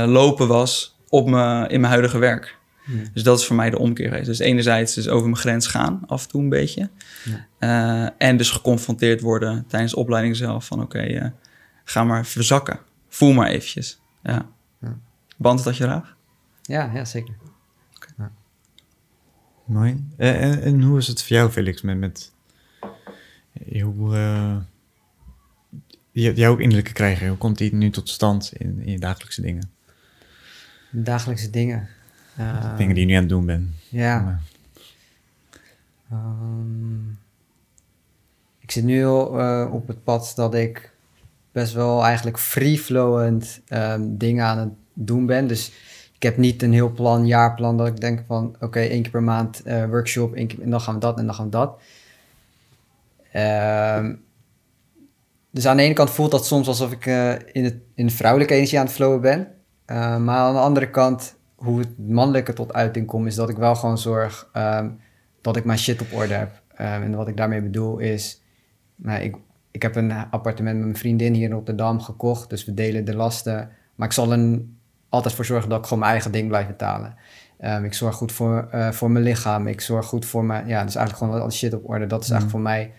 Speaker 3: lopen was op in mijn huidige werk. Dus dat is voor mij de omkeer geweest. Dus enerzijds dus over mijn grens gaan, af en toe een beetje. Eh, en dus geconfronteerd worden tijdens de opleiding zelf van oké, eh, ga maar verzakken. Voel maar eventjes. Ja.
Speaker 2: Ja.
Speaker 3: Band dat je raag?
Speaker 2: Ja, ja zeker.
Speaker 1: Mooi. Eh, En, en hoe is het voor jou, Felix, met... met hoe, je- jouw innerlijke krijger, hoe komt die nu tot stand in, in je dagelijkse dingen?
Speaker 2: Dagelijkse dingen. Eh,
Speaker 1: dingen die je nu aan het doen bent.
Speaker 2: Ja.
Speaker 1: Maar-
Speaker 2: Ehm, ik zit nu eh, op het pad dat ik best wel eigenlijk free-flowend ehm, dingen aan het doen ben. Dus ik heb niet een heel plan, jaarplan, dat ik denk van... oké, één keer per maand eh, workshop, één keer, en dan gaan we dat en dan gaan we dat. Ehm, dus aan de ene kant voelt dat soms alsof ik eh, in, het, in de vrouwelijke energie aan het flowen ben. Maar aan de andere kant, hoe het mannelijke tot uiting komt... is dat ik wel gewoon zorg... ehm, dat ik mijn shit op orde heb. Um, en wat ik daarmee bedoel is, nou, ik, ik heb een appartement met mijn vriendin hier in Rotterdam gekocht, dus we delen de lasten. Maar ik zal er altijd voor zorgen dat ik gewoon mijn eigen ding blijf betalen. Um, ik zorg goed voor, eh, voor mijn lichaam, ik zorg goed voor mijn, ja, dus eigenlijk gewoon al shit op orde. Dat is eigenlijk voor mij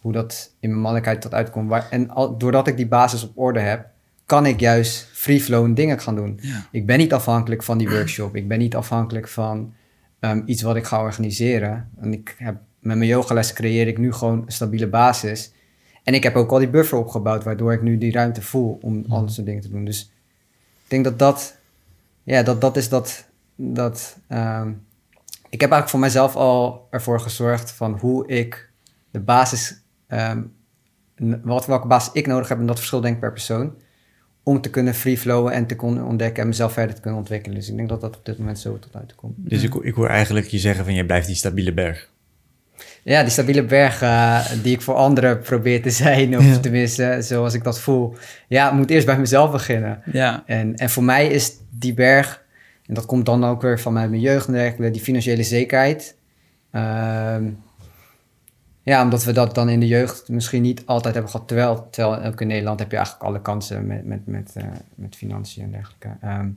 Speaker 2: hoe dat in mijn mannelijkheid tot uitkomt. En al, doordat ik die basis op orde heb, kan ik juist free-flow dingen gaan doen.
Speaker 3: Ja.
Speaker 2: Ik ben niet afhankelijk van die workshop. Ik ben niet afhankelijk van ehm, iets wat ik ga organiseren. En ik heb, met mijn yogales creëer ik nu gewoon een stabiele basis. En ik heb ook al die buffer opgebouwd, waardoor ik nu die ruimte voel om al dat soort dingen te doen. Dus ik denk dat dat, ja, dat, dat is dat, dat ehm, ik heb eigenlijk voor mezelf al ervoor gezorgd van hoe ik de basis, ehm, wat, welke basis ik nodig heb, en dat verschilt denk ik per persoon, om te kunnen free flowen en te kunnen ontdekken en mezelf verder te kunnen ontwikkelen. Dus ik denk dat dat op dit moment zo tot uitkomt.
Speaker 1: Dus ik, ik hoor eigenlijk je zeggen van, je blijft die stabiele berg.
Speaker 2: Ja, die stabiele berg eh, die ik voor anderen probeer te zijn, of
Speaker 1: Ja.
Speaker 2: tenminste zoals ik dat voel. Ja, het moet eerst bij mezelf beginnen.
Speaker 3: Ja,
Speaker 2: En, en voor mij is die berg, en dat komt dan ook weer vanuit mijn jeugd werkelijk, die financiële zekerheid. Ehm, ja, omdat we dat dan in de jeugd misschien niet altijd hebben gehad. Terwijl, terwijl ook in Nederland heb je eigenlijk alle kansen met, met, met, eh, met financiën en dergelijke. Ehm,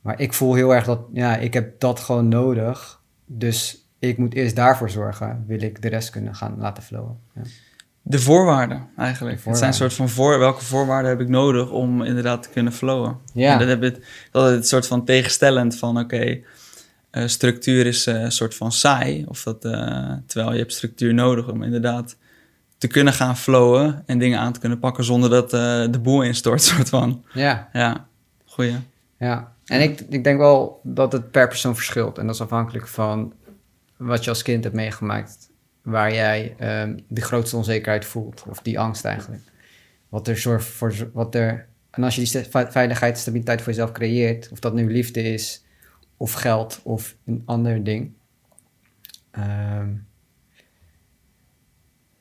Speaker 2: maar ik voel heel erg dat, ja, ik heb dat gewoon nodig. Dus ik moet eerst daarvoor zorgen, wil ik de rest kunnen gaan laten flowen. Ja.
Speaker 3: de voorwaarden eigenlijk.
Speaker 2: De
Speaker 3: Het zijn een soort van voor, welke voorwaarden heb ik nodig om inderdaad te kunnen flowen.
Speaker 2: Ja.
Speaker 3: En dat heb het, dat is het soort van tegenstellend van oké, eh, structuur is eh, een soort van saai. Of dat, eh, terwijl je hebt structuur nodig om inderdaad te kunnen gaan flowen en dingen aan te kunnen pakken zonder dat de boel instort, soort van.
Speaker 2: ja.
Speaker 3: Ja, goeie.
Speaker 2: Ja, en ik, ik denk wel dat het per persoon verschilt. En dat is afhankelijk van wat je als kind hebt meegemaakt. Waar jij ehm, de grootste onzekerheid voelt. Of die angst eigenlijk. Wat er zorgt voor... Wat er, en als je die veiligheid en stabiliteit voor jezelf creëert. Of dat nu liefde is. Of geld. Of een ander ding. ehm,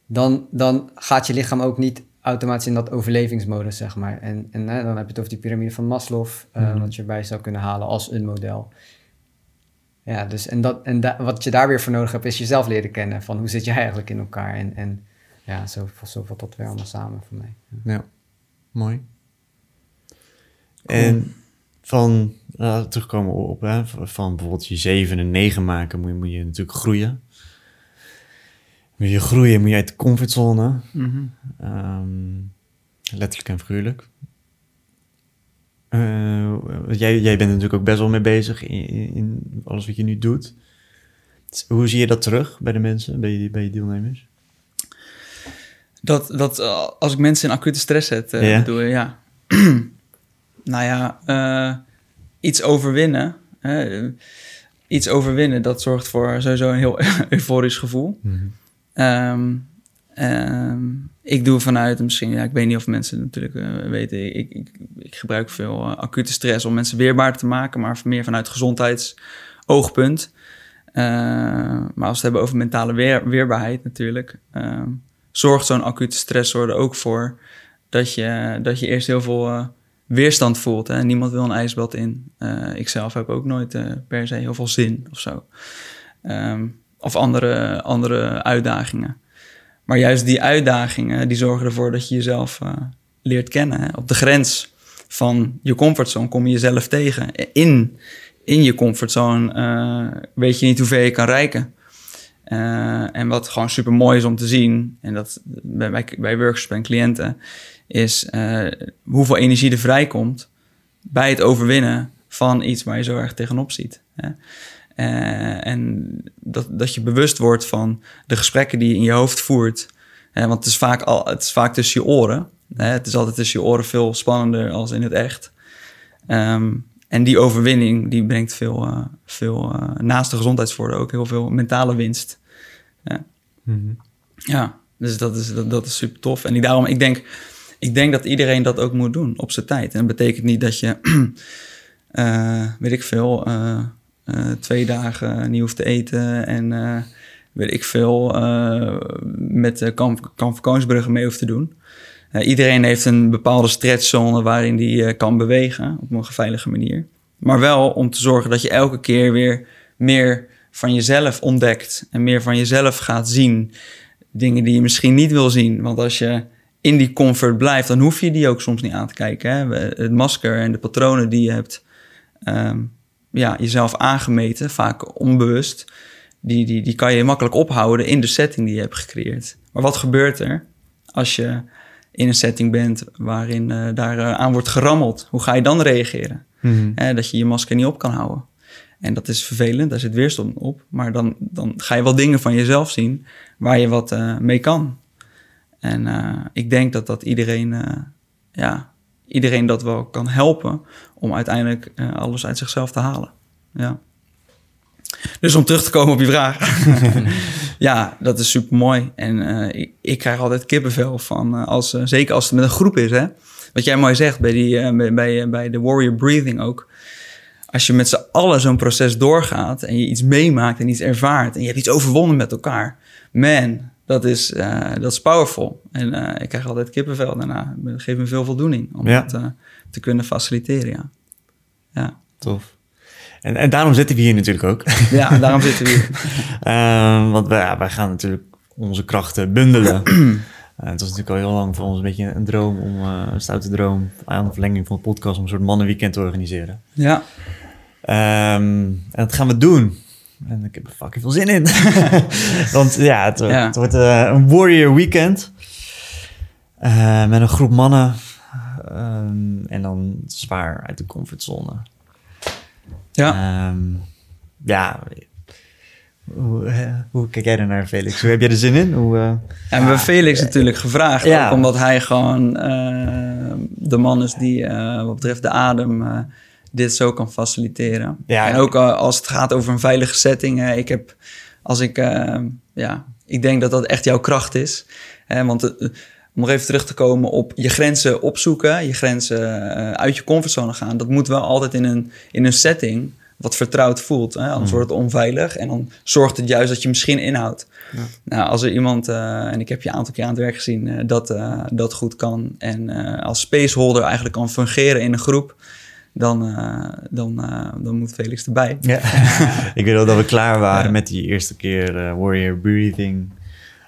Speaker 2: dan, dan gaat je lichaam ook niet automatisch in dat overlevingsmodus, zeg maar. En, en hè, dan heb je het over die piramide van Maslow, eh,
Speaker 1: Mhm.
Speaker 2: wat je erbij zou kunnen halen als een model. Ja, dus en, dat, en da- wat je daar weer voor nodig hebt, is jezelf leren kennen. Van hoe zit jij eigenlijk in elkaar? En, en ja, zo, zo valt dat weer allemaal samen voor mij. Ja.
Speaker 1: Ja, mooi. En van, uh, terugkomen op, hè, van bijvoorbeeld je zeven en negen maken, moet je, moet je natuurlijk groeien. Moet je groeien, moet je uit de comfortzone,
Speaker 3: Mhm.
Speaker 1: ehm, letterlijk en figuurlijk. Eh, jij, jij bent natuurlijk ook best wel mee bezig in, in- alles wat je nu doet. Hoe zie je dat terug bij de mensen, bij je, bij je deelnemers?
Speaker 3: Dat, dat eh, als ik mensen in acute stress zet, eh
Speaker 1: Ja.
Speaker 3: bedoel je, ja. nou ja, eh, iets overwinnen. hè, iets overwinnen, dat zorgt voor sowieso een heel euforisch gevoel. Ehm, ehm, ik doe vanuit, misschien, ja, ik weet niet of mensen natuurlijk eh, weten, ik, ik, ik gebruik veel eh, acute stress om mensen weerbaar te maken, maar meer vanuit gezondheidsoogpunt. Uh, maar als we het hebben over mentale weer, weerbaarheid natuurlijk, ehm, zorgt zo'n acute stressor er ook voor dat je, dat je eerst heel veel weerstand voelt. Hè? Niemand wil een ijsbad in. ik zelf heb ook nooit per se heel veel zin of zo. Ehm, of andere, andere uitdagingen. Maar juist die uitdagingen, die zorgen ervoor dat je jezelf uh, leert kennen. Hè? Op de grens van je comfortzone kom je jezelf tegen. In, in je comfortzone uh, weet je niet hoe ver je kan reiken. Uh, en wat gewoon super mooi is om te zien, en dat bij, bij workshops en cliënten, is hoeveel energie er vrijkomt bij het overwinnen van iets waar je zo erg tegenop ziet. Hè? Uh, en dat, dat je bewust wordt van de gesprekken die je in je hoofd voert. Uh, want het is, vaak al, het is vaak tussen je oren. Uh, het is altijd tussen je oren veel spannender als in het echt. Um, en die overwinning die brengt veel, veel naast de gezondheidsvoordelen ook heel veel mentale winst. Mm -hmm. Ja, dus dat is, dat, dat is super tof. En ik, daarom, ik denk, ik denk dat iedereen dat ook moet doen op zijn tijd. En dat betekent niet dat je, weet ik veel uh, twee dagen niet hoeft te eten en weet ik veel met de kamp, kamp mee hoeft te doen. iedereen heeft een bepaalde stretchzone waarin die kan bewegen op een veilige manier. Maar wel om te zorgen dat je elke keer weer meer van jezelf ontdekt en meer van jezelf gaat zien. Dingen die je misschien niet wil zien. Want als je in die comfort blijft, dan hoef je die ook soms niet aan te kijken. Hè? Het masker en de patronen die je hebt. Um, ja, jezelf aangemeten, vaak onbewust, die, die, die kan je makkelijk ophouden in de setting die je hebt gecreëerd. Maar wat gebeurt er als je in een setting bent waarin uh, daar uh, aan wordt gerammeld? Hoe ga je dan reageren? Mm dat je je masker niet op kan houden. En dat is vervelend, daar zit weerstand op. Maar dan, dan ga je wel dingen van jezelf zien waar je wat uh, mee kan. En ik denk dat dat iedereen, ja, iedereen dat wel kan helpen om uiteindelijk uh, alles uit zichzelf te halen. Ja. Dus om terug te komen op je vraag. ja, dat is super mooi. En ik, ik, krijg altijd kippenvel van, als, zeker als het met een groep is. Hè? Wat jij mooi zegt bij, die, bij, bij, bij de warrior breathing ook. Als je met z'n allen zo'n proces doorgaat en je iets meemaakt en iets ervaart en je hebt iets overwonnen met elkaar. Man, dat is, uh, dat is powerful. En uh, ik krijg altijd kippenvel daarna. Dat geeft me veel voldoening om ja. dat uh, te kunnen faciliteren. Ja. ja.
Speaker 1: Tof. En, en daarom zitten we hier natuurlijk ook.
Speaker 3: Ja, daarom zitten we hier.
Speaker 1: Ehm, want wij, ja, wij gaan natuurlijk onze krachten bundelen. het was natuurlijk al heel lang voor ons een beetje een droom om, een stoute droom, aan de verlenging van de podcast, om een soort mannenweekend te organiseren.
Speaker 3: Ja.
Speaker 1: Um, en dat gaan we doen. En ik heb er fucking veel zin in. Want ja, het, ja. het wordt uh, een warrior weekend. Uh, met een groep mannen. Um, en dan zwaar uit de comfortzone.
Speaker 3: Ja.
Speaker 1: Um, ja. Hoe, uh, hoe, kijk jij er naar, Felix? Hoe heb jij er zin in? Hoe,
Speaker 3: ja, we hebben Felix natuurlijk gevraagd. Ja. Ook omdat hij gewoon de man is die wat betreft de adem dit zo kan faciliteren. Ja, en ook uh, als het gaat over een veilige setting. Ik heb, als ik, uh, ja, ik denk dat dat echt jouw kracht is. want om nog even terug te komen op je grenzen opzoeken, je grenzen uit je comfortzone gaan. Dat moet wel altijd in een, in een setting wat vertrouwd voelt. Hè? Anders mm. wordt het onveilig en dan zorgt het juist dat je misschien inhoudt. Ja. Nou, als er iemand, en ik heb je een aantal keer aan het werk gezien, dat, dat goed kan en als spaceholder eigenlijk kan fungeren in een groep dan, uh, dan, uh, dan moet Felix erbij.
Speaker 1: Ja. ik weet wel dat we klaar waren ja. met die eerste keer uh, Warrior Breathing.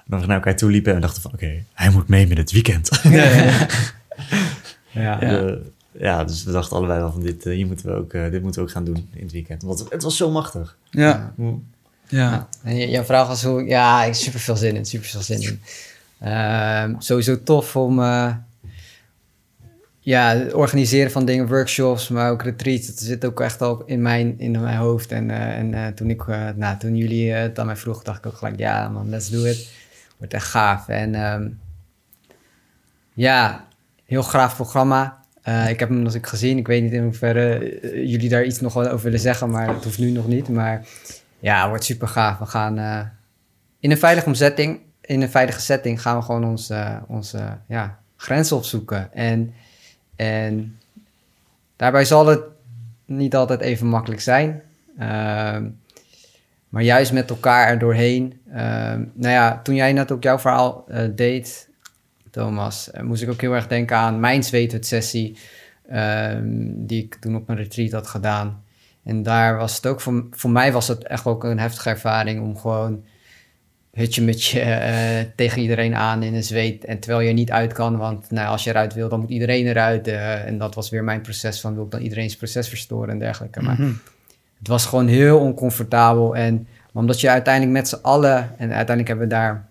Speaker 1: Dat we naar elkaar toe liepen en dachten van... oké, hij moet mee met het weekend. ja, ja. ja, dus we dachten allebei wel van dit, hier moeten we ook, dit moeten we ook gaan doen in het weekend. Want het was zo machtig.
Speaker 3: Ja.
Speaker 2: Ja. En jouw vraag was hoe... Ja, ik heb super veel zin in, super veel zin in. Ehm, sowieso tof om ja, het organiseren van dingen, workshops, maar ook retreats. Dat zit ook echt al in mijn, in mijn hoofd. En, uh, en uh, toen, ik, uh, nou, toen jullie het aan mij vroegen, dacht ik ook gelijk, ja man, let's do it. Wordt echt gaaf. En um, ja, heel graaf programma. ik heb hem eens gezien. Ik weet niet in hoeverre jullie daar iets nog over willen zeggen, maar dat hoeft nu nog niet. Maar ja, wordt super gaaf. We gaan in een veilige omzetting in een veilige setting gaan we gewoon onze, onze ja, grenzen opzoeken. En, en daarbij zal het niet altijd even makkelijk zijn. Ehm, maar juist met elkaar er doorheen. Ehm, nou ja, toen jij net ook jouw verhaal eh, deed, Thomas, eh, moest ik ook heel erg denken aan mijn zweethut-sessie. ehm, die ik toen op een retreat had gedaan. En daar was het ook, voor, voor mij was het echt ook een heftige ervaring om gewoon hutje met je eh, tegen iedereen aan in een zweet. En terwijl je er niet uit kan, want nou, als je eruit wil, dan moet iedereen eruit. eh, en dat was weer mijn proces van wil ik dan iedereen's proces verstoren en dergelijke. Maar
Speaker 3: Mhm.
Speaker 2: het was gewoon heel oncomfortabel. En omdat je uiteindelijk met z'n allen, en uiteindelijk hebben we daar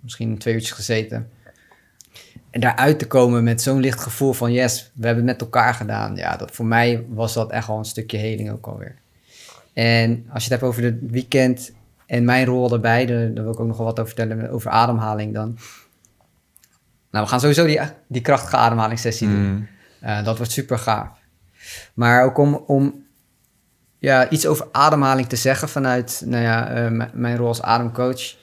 Speaker 2: misschien twee uurtjes gezeten. En daaruit te komen met zo'n licht gevoel van yes, we hebben het met elkaar gedaan. Ja, dat, voor mij was dat echt wel een stukje heling ook alweer. En als je het hebt over het weekend en mijn rol daarbij, daar, daar wil ik ook nog wel wat over vertellen over ademhaling dan. Nou, we gaan sowieso die, die krachtige ademhalingssessie doen.
Speaker 1: Mm.
Speaker 2: Uh, dat wordt super gaaf. Maar ook om, om ja, iets over ademhaling te zeggen vanuit nou ja, uh, m- mijn rol als ademcoach.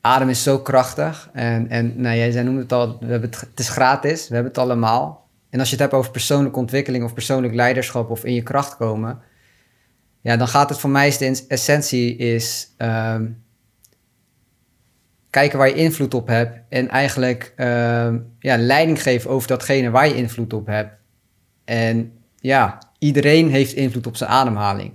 Speaker 2: Adem is zo krachtig. En, en nou, jij zei noemde het al, we hebben het, het is gratis, we hebben het allemaal. En als je het hebt over persoonlijke ontwikkeling of persoonlijk leiderschap of in je kracht komen, ja, dan gaat het voor mij de essentie is um, kijken waar je invloed op hebt en eigenlijk um, ja, leiding geven over datgene waar je invloed op hebt. En ja, iedereen heeft invloed op zijn ademhaling.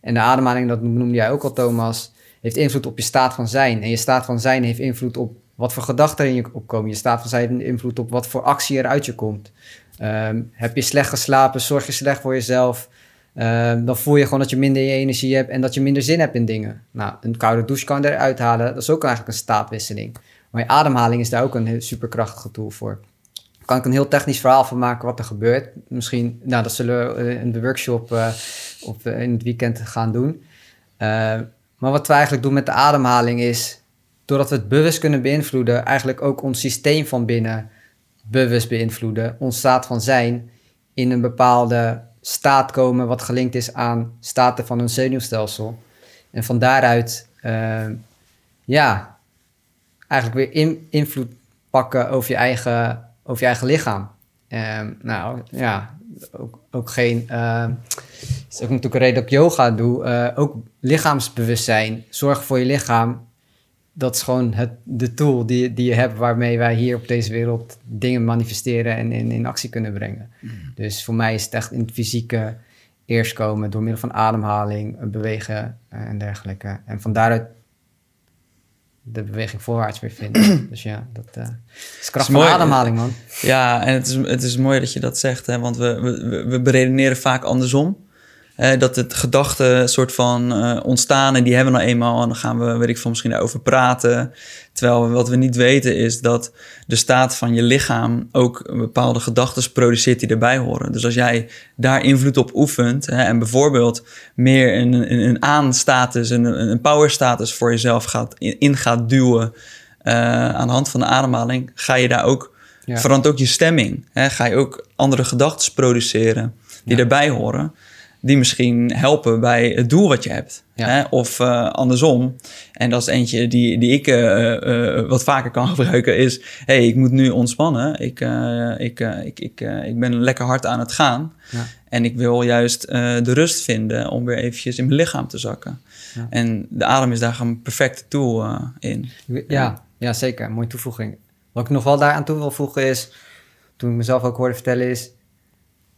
Speaker 2: En de ademhaling, dat noemde jij ook al, Thomas, heeft invloed op je staat van zijn. En je staat van zijn heeft invloed op wat voor gedachten er in je opkomen. Je staat van zijn heeft invloed op wat voor actie er uit je komt. Um, heb je slecht geslapen, zorg je slecht voor jezelf. Um, dan voel je gewoon dat je minder energie hebt en dat je minder zin hebt in dingen. Nou, een koude douche kan eruit halen. Dat is ook eigenlijk een staatwisseling. Maar je ademhaling is daar ook een superkrachtige tool voor kan ik een heel technisch verhaal van maken wat er gebeurt. Misschien, nou, dat zullen we in de workshop uh, op, uh, in het weekend gaan doen. Uh, maar wat we eigenlijk doen met de ademhaling is, doordat we het bewust kunnen beïnvloeden, eigenlijk ook ons systeem van binnen bewust beïnvloeden, ons staat van zijn, in een bepaalde staat komen wat gelinkt is aan staten van ons zenuwstelsel. En van daaruit, ja, eigenlijk weer in, invloed pakken over je eigen over je eigen lichaam. Um, nou ja, ook, ook geen. Uh, is ook natuurlijk een reden dat ik yoga doe. Uh, ook lichaamsbewustzijn. Zorg voor je lichaam. Dat is gewoon het, de tool die, die je hebt waarmee wij hier op deze wereld dingen manifesteren en in, in actie kunnen brengen. Mm. Dus voor mij is het echt in het fysieke eerst komen door middel van ademhaling, bewegen en dergelijke. En van daaruit de beweging voorwaarts weer vinden. dus ja, dat uh, is kracht is van ademhaling, man.
Speaker 3: Ja, en het is, het is mooi dat je dat zegt, hè, want we, we, we beredeneren vaak andersom. Dat het gedachten soort van uh, ontstaan en die hebben we nou eenmaal en dan gaan we, weet ik veel, misschien over praten. Terwijl wat we niet weten is dat de staat van je lichaam ook bepaalde gedachten produceert die erbij horen. Dus als jij daar invloed op oefent hè, en bijvoorbeeld meer een, een, een aan-status, een, een power-status voor jezelf gaat, in, in gaat duwen uh, aan de hand van de ademhaling, ga je daar ook, ja. verandert ook je stemming. Hè, ga je ook andere gedachten produceren die ja. erbij horen die misschien helpen bij het doel wat je hebt. Ja. Hè? Of uh, andersom. En dat is eentje die, die ik uh, uh, wat vaker kan gebruiken, is... hey, ik moet nu ontspannen. Ik, ik, ik, ik, ik ben lekker hard aan het gaan. Ja. En ik wil juist de rust vinden om weer eventjes in mijn lichaam te zakken. Ja. En de adem is daar een perfecte tool in.
Speaker 2: Ja, ja, zeker. Mooie toevoeging. Wat ik nog wel daaraan toe wil voegen is... toen ik mezelf ook hoorde vertellen is...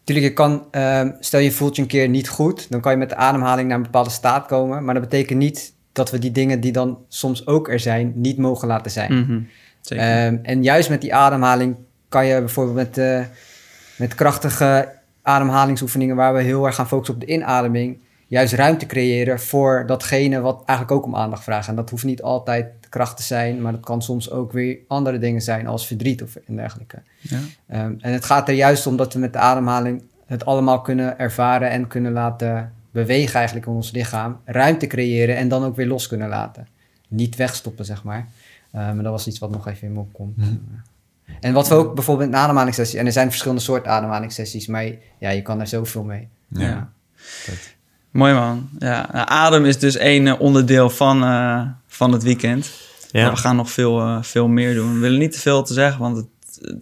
Speaker 2: Tuurlijk, je kan, um, stel je voelt je een keer niet goed, dan kan je met de ademhaling naar een bepaalde staat komen. Maar dat betekent niet dat we die dingen die dan soms ook er zijn, niet mogen laten zijn.
Speaker 3: Mm -hmm.
Speaker 2: um, en juist met die ademhaling kan je bijvoorbeeld met, uh, met krachtige ademhalingsoefeningen, waar we heel erg gaan focussen op de inademing, juist ruimte creëren voor datgene wat eigenlijk ook om aandacht vraagt. En dat hoeft niet altijd kracht te zijn, maar dat kan soms ook weer andere dingen zijn als verdriet of en dergelijke.
Speaker 3: Ja.
Speaker 2: Um, en het gaat er juist om dat we met de ademhaling het allemaal kunnen ervaren en kunnen laten bewegen eigenlijk in ons lichaam, ruimte creëren en dan ook weer los kunnen laten. Niet wegstoppen, zeg maar. Uh, maar dat was iets wat nog even in me opkomt. Mm. En wat we ook bijvoorbeeld in een ademhalingssessie, en er zijn verschillende soorten ademhalingssessies, maar ja, je kan er zoveel mee.
Speaker 3: Ja. ja. Mooi man. Ja, nou, adem is dus één onderdeel van, uh, van het weekend.
Speaker 1: Ja.
Speaker 3: Maar we gaan nog veel, eh, veel meer doen. We willen niet te veel te zeggen, want het,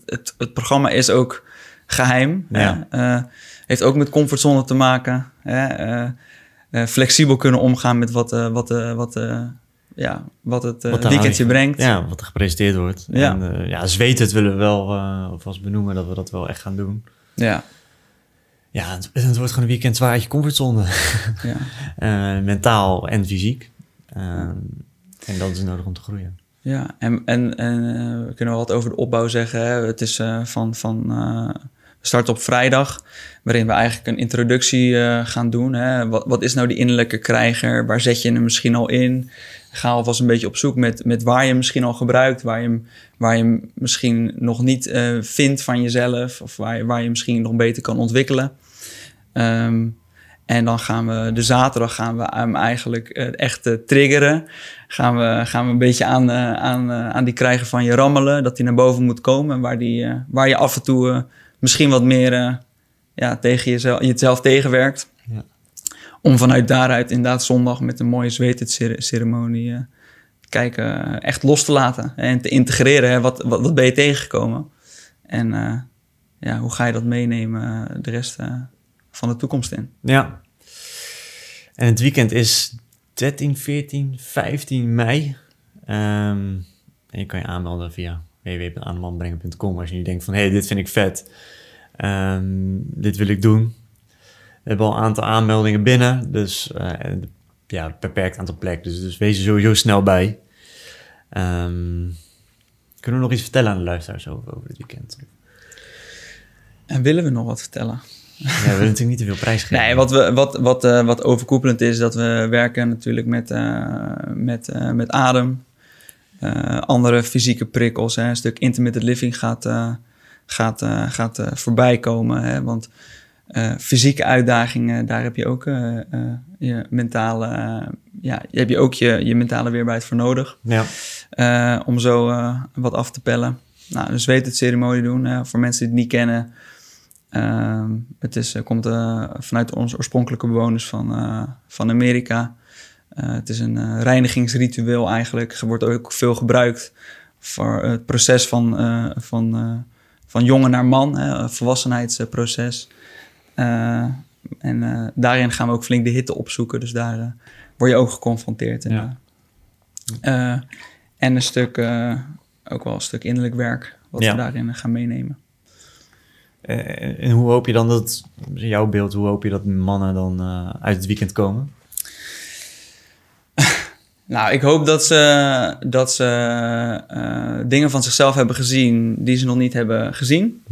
Speaker 3: het, het programma is ook geheim.
Speaker 1: Ja.
Speaker 3: Eh, heeft ook met comfortzone te maken. Hè? Eh, eh, flexibel kunnen omgaan met wat, eh, wat, eh, wat, eh, ja, wat het eh,
Speaker 1: Wat
Speaker 3: weekendje brengt.
Speaker 1: Ja, wat er gepresenteerd wordt.
Speaker 3: Ja.
Speaker 1: En eh, ja, zweten het willen we wel alvast benoemen dat we dat wel echt gaan doen.
Speaker 3: Ja,
Speaker 1: Ja, het, het wordt gewoon een weekend zwaar uit je comfortzone.
Speaker 3: ja.
Speaker 1: Eh, mentaal en fysiek. Eh, en dat is nodig om te groeien.
Speaker 3: Ja, en, en, en eh, we kunnen wel wat over de opbouw zeggen. Hè. Het is eh, van, van we starten op vrijdag, waarin we eigenlijk een introductie gaan doen. Hè. Wat, wat is nou die innerlijke krijger? Waar zet je hem misschien al in? Ga alvast een beetje op zoek met, met waar je hem misschien al gebruikt, waar je hem, waar je hem misschien nog niet vindt van jezelf, of waar je, waar je misschien nog beter kan ontwikkelen. Ehm, en dan gaan we de zaterdag gaan we hem eigenlijk eh, echt eh, triggeren. Gaan we, gaan we een beetje aan, eh, aan, aan die krijgen van je rammelen. Dat hij naar boven moet komen. En waar, die, waar je af en toe misschien wat meer ja, tegen jezelf, jezelf tegenwerkt.
Speaker 1: Ja.
Speaker 3: Om vanuit daaruit inderdaad zondag met een mooie zweetceremonie kijken, echt los te laten. En te integreren. Hè, wat, wat, wat ben je tegengekomen? En ja, hoe ga je dat meenemen de rest van de toekomst in?
Speaker 1: Ja. En het weekend is 13, 14, 15 mei. Ehm, en je kan je aanmelden via www.aanmanbrengen.com als je nu denkt van... hé, hey, dit vind ik vet. Ehm, dit wil ik doen. We hebben al een aantal aanmeldingen binnen. Dus eh, ja, beperkt aantal plekken. Dus, dus wees er sowieso snel bij. Ehm, kunnen we nog iets vertellen aan de luisteraars over, over dit weekend?
Speaker 3: En willen we nog wat vertellen?
Speaker 1: Ja, we willen natuurlijk niet te veel prijs geven.
Speaker 3: Nee, wat, we, wat, wat, eh, wat overkoepelend is, dat we werken natuurlijk met, eh, met, eh, met adem. Andere fysieke prikkels. Hè. Een stuk intermittent living gaat, gaat, gaat voorbij komen. Hè. Want fysieke uitdagingen, daar heb je ook je mentale, ja, heb je ook je, je mentale weerbaarheid voor nodig.
Speaker 1: Ja,
Speaker 3: om zo wat af te pellen. Nou, dus weet het ceremonie doen. voor mensen die het niet kennen. Ehm, het is, eh, komt eh, vanuit onze oorspronkelijke bewoners van, eh, van Amerika. Het is een reinigingsritueel eigenlijk. Wordt ook veel gebruikt voor het proces van, van, van jongen naar man. Hè, een volwassenheidsproces. En daarin gaan we ook flink de hitte opzoeken. Dus daar word je ook geconfronteerd. En,
Speaker 1: Ja.
Speaker 3: en een stuk, ook wel een stuk innerlijk werk, wat
Speaker 1: Ja.
Speaker 3: we daarin gaan meenemen.
Speaker 1: Eh, en hoe hoop je dan dat, in jouw beeld, hoe hoop je dat mannen dan eh, uit het weekend komen?
Speaker 3: Nou, ik hoop dat ze, dat ze eh, dingen van zichzelf hebben gezien die ze nog niet hebben gezien.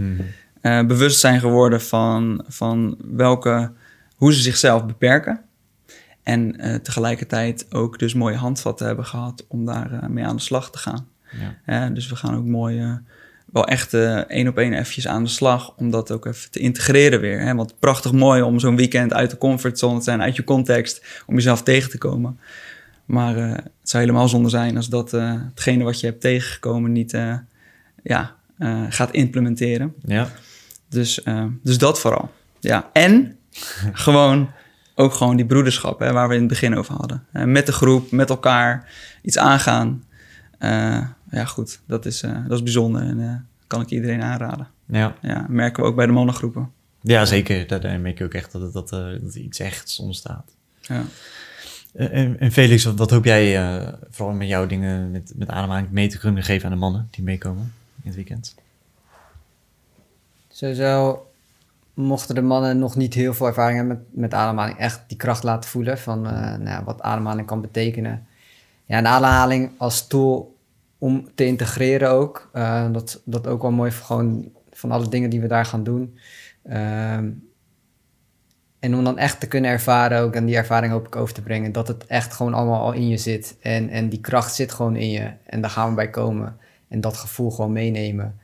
Speaker 3: Eh, bewust zijn geworden van, van welke, hoe ze zichzelf beperken. En tegelijkertijd ook dus mooie handvatten hebben gehad om daar mee aan de slag te gaan.
Speaker 1: Ja.
Speaker 3: Dus we gaan ook mooi, eh, wel echt eh, één op één eventjes aan de slag om dat ook even te integreren weer. Hè? Want prachtig mooi om zo'n weekend uit de comfortzone te zijn, uit je context, om jezelf tegen te komen. Maar eh, het zou helemaal zonde zijn als dat eh, hetgene wat je hebt tegengekomen niet ja, gaat implementeren.
Speaker 1: Ja.
Speaker 3: Dus, dus dat vooral. Ja. En gewoon ook gewoon die broederschap, hè, waar we in het begin over hadden. Met de groep, met elkaar, iets aangaan. Ja, goed, dat is, eh, dat is bijzonder en eh, kan ik iedereen aanraden.
Speaker 1: Ja.
Speaker 3: Ja, merken we ook bij de mannengroepen.
Speaker 1: ja, zeker. Daar, merk je ook echt dat, het- dat, eh, dat er iets echts ontstaat.
Speaker 3: Ja.
Speaker 1: Eh, en, en Felix, wat, wat hoop jij eh, vooral met jouw dingen met, met ademhaling mee te kunnen geven aan de mannen die meekomen in het weekend?
Speaker 2: Sowieso mochten de mannen nog niet heel veel ervaring hebben met, met ademhaling, echt die kracht laten voelen van eh, nou, ja, wat ademhaling kan betekenen. Ja, en ademhaling als tool om te integreren ook. Eh, dat, dat ook wel mooi voor gewoon van alle dingen die we daar gaan doen. Ehm, en om dan echt te kunnen ervaren ook, en die ervaring hoop ik over te brengen, dat het echt gewoon allemaal al in je zit. En, en die kracht zit gewoon in je. En daar gaan we bij komen. En dat gevoel gewoon meenemen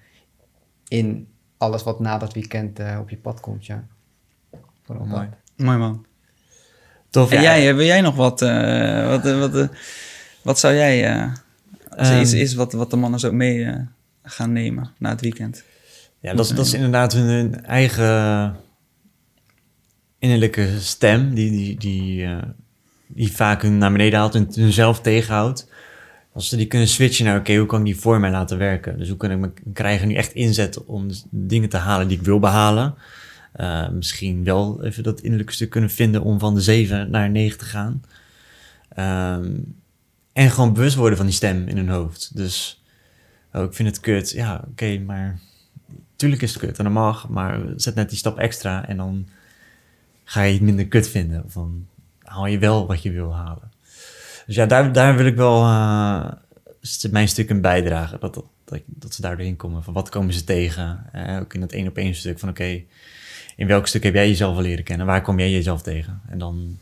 Speaker 2: in alles wat na dat weekend eh, op je pad komt, ja. Vooral
Speaker 1: Mooi.
Speaker 2: dat.
Speaker 3: Mooi man.
Speaker 1: Tof.
Speaker 3: En
Speaker 1: ja.
Speaker 3: jij, eh, wil jij nog wat, eh, wat, wat, wat zou jij, eh, er
Speaker 1: Ehm.
Speaker 3: is wat, wat de mannen zo mee eh, gaan nemen na het weekend?
Speaker 1: Ja, dat is, dat is inderdaad hun, hun eigen innerlijke stem, die, die, die, eh, die vaak hun naar beneden haalt en hunzelf tegenhoudt. als ze die kunnen switchen naar, oké, hoe kan ik die voor mij laten werken? Dus hoe kan ik mijn krijgen nu echt inzetten om dus dingen te halen die ik wil behalen? Uh, misschien wel even dat innerlijke stuk kunnen vinden om van de 7 naar 9 te gaan. Um, en gewoon bewust worden van die stem in hun hoofd. Dus oh, ik vind het kut. Ja, oké, maar tuurlijk is het kut en dat mag, maar zet net die stap extra en dan ga je het minder kut vinden. Van haal je wel wat je wil halen. Dus ja, daar, daar wil ik wel uh, mijn stuk in bijdragen. Dat, dat, dat, ze daar doorheen komen. Van wat komen ze tegen? Uh, ook in dat één op één stuk van oké, in welk stuk heb jij jezelf al leren kennen? Waar kom jij jezelf tegen? En dan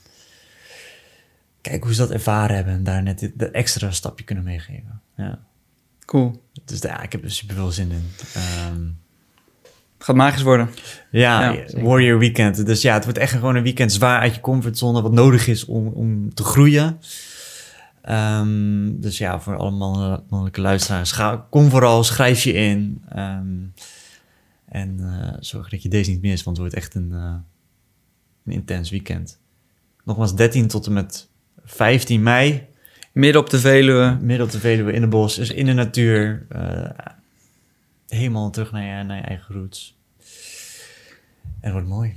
Speaker 1: kijk hoe ze dat ervaren hebben en daar net dat extra stapje kunnen meegeven. Ja.
Speaker 3: Cool.
Speaker 1: Dus ja, ik heb er super veel zin in. Um,
Speaker 3: het gaat magisch worden.
Speaker 1: Ja, ja Warrior Weekend. Dus ja, het wordt echt gewoon een weekend zwaar uit je comfortzone, wat nodig is om, om te groeien. Um, dus ja, voor alle mannelijke luisteraars, ga, kom vooral, schrijf je in. Um, en uh, zorg dat je deze niet mist, want het wordt echt een, uh, een intens weekend. Nogmaals, 13 tot en met 15 mei.
Speaker 3: Midden op de Veluwe.
Speaker 1: Midden op de Veluwe, in de bos, dus in de natuur. Uh, helemaal terug naar je, naar je eigen roots. En het wordt mooi.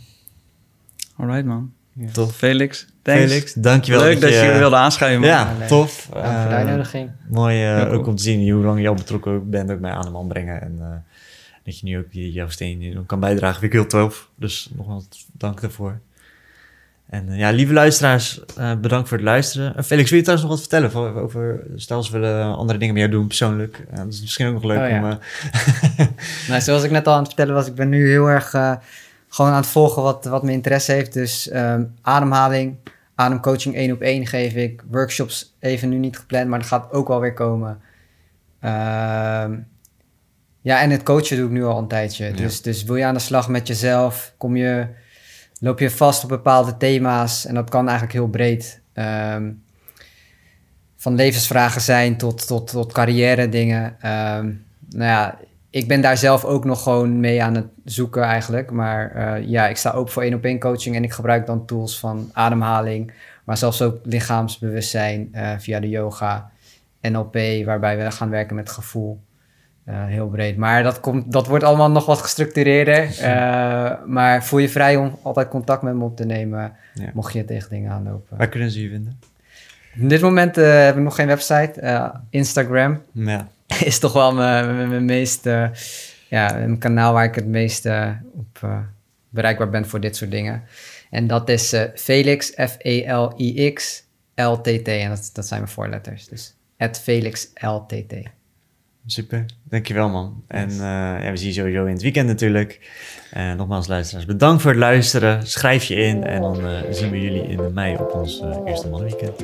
Speaker 3: Alright, man.
Speaker 1: Ja. Tof.
Speaker 3: Felix, thanks.
Speaker 1: Felix, dankjewel.
Speaker 3: Leuk dat je, dat je wilde aanschuiven. Man.
Speaker 1: Ja, ja tof.
Speaker 2: Dank uh, voor de uitnodiging.
Speaker 1: Mooi uh, ja, ook om te zien hoe lang je al betrokken bent ook bij Ademman brengen. En uh, dat je nu ook jouw steen kan bijdragen. Vind ik heel tof. Dus nogmaals dank daarvoor. En uh, ja, lieve luisteraars, uh, bedankt voor het luisteren. Uh, Felix, wil je trouwens nog wat vertellen over, over stel ze willen andere dingen jou doen persoonlijk? dat is misschien ook nog leuk
Speaker 2: oh, ja.
Speaker 1: om...
Speaker 2: nou, zoals ik net al aan het vertellen was, ik ben nu heel erg gewoon aan het volgen wat, wat mijn interesse heeft. Dus um, ademhaling, ademcoaching één op één geef ik. Workshops even nu niet gepland, maar dat gaat ook wel weer komen. Uh, ja, en het coachen doe ik nu al een tijdje. Ja. Dus, dus wil je aan de slag met jezelf, kom je, loop je vast op bepaalde thema's. En dat kan eigenlijk heel breed. Um, van levensvragen zijn tot, tot, tot carrière dingen. Um, nou ja, ik ben daar zelf ook nog gewoon mee aan het zoeken eigenlijk. Maar uh, ja, ik sta ook voor één op één coaching en ik gebruik dan tools van ademhaling, maar zelfs ook lichaamsbewustzijn uh, via de yoga, NLP, waarbij we gaan werken met gevoel. Uh, heel breed. Maar dat, komt, dat wordt allemaal nog wat gestructureerder. maar voel je vrij om altijd contact met me op te nemen, ja. mocht je tegen dingen aanlopen.
Speaker 1: Waar kunnen ze je vinden?
Speaker 2: Op dit moment heb ik nog geen website. Instagram.
Speaker 1: Ja.
Speaker 2: is toch wel mijn, mijn, mijn meest, uh, ja, een kanaal waar ik het meest uh, op uh, bereikbaar ben voor dit soort dingen. En dat is Felix, F-E-L-I-X, L-T-T. En dat, dat zijn mijn voorletters. Dus Felix L-T-T.
Speaker 1: Super, dankjewel man. En uh, ja, we zien je sowieso in het weekend natuurlijk. Uh, nogmaals luisteraars, bedankt voor het luisteren. Schrijf je in en dan uh, zien we jullie in mei op ons eerste mannenweekend.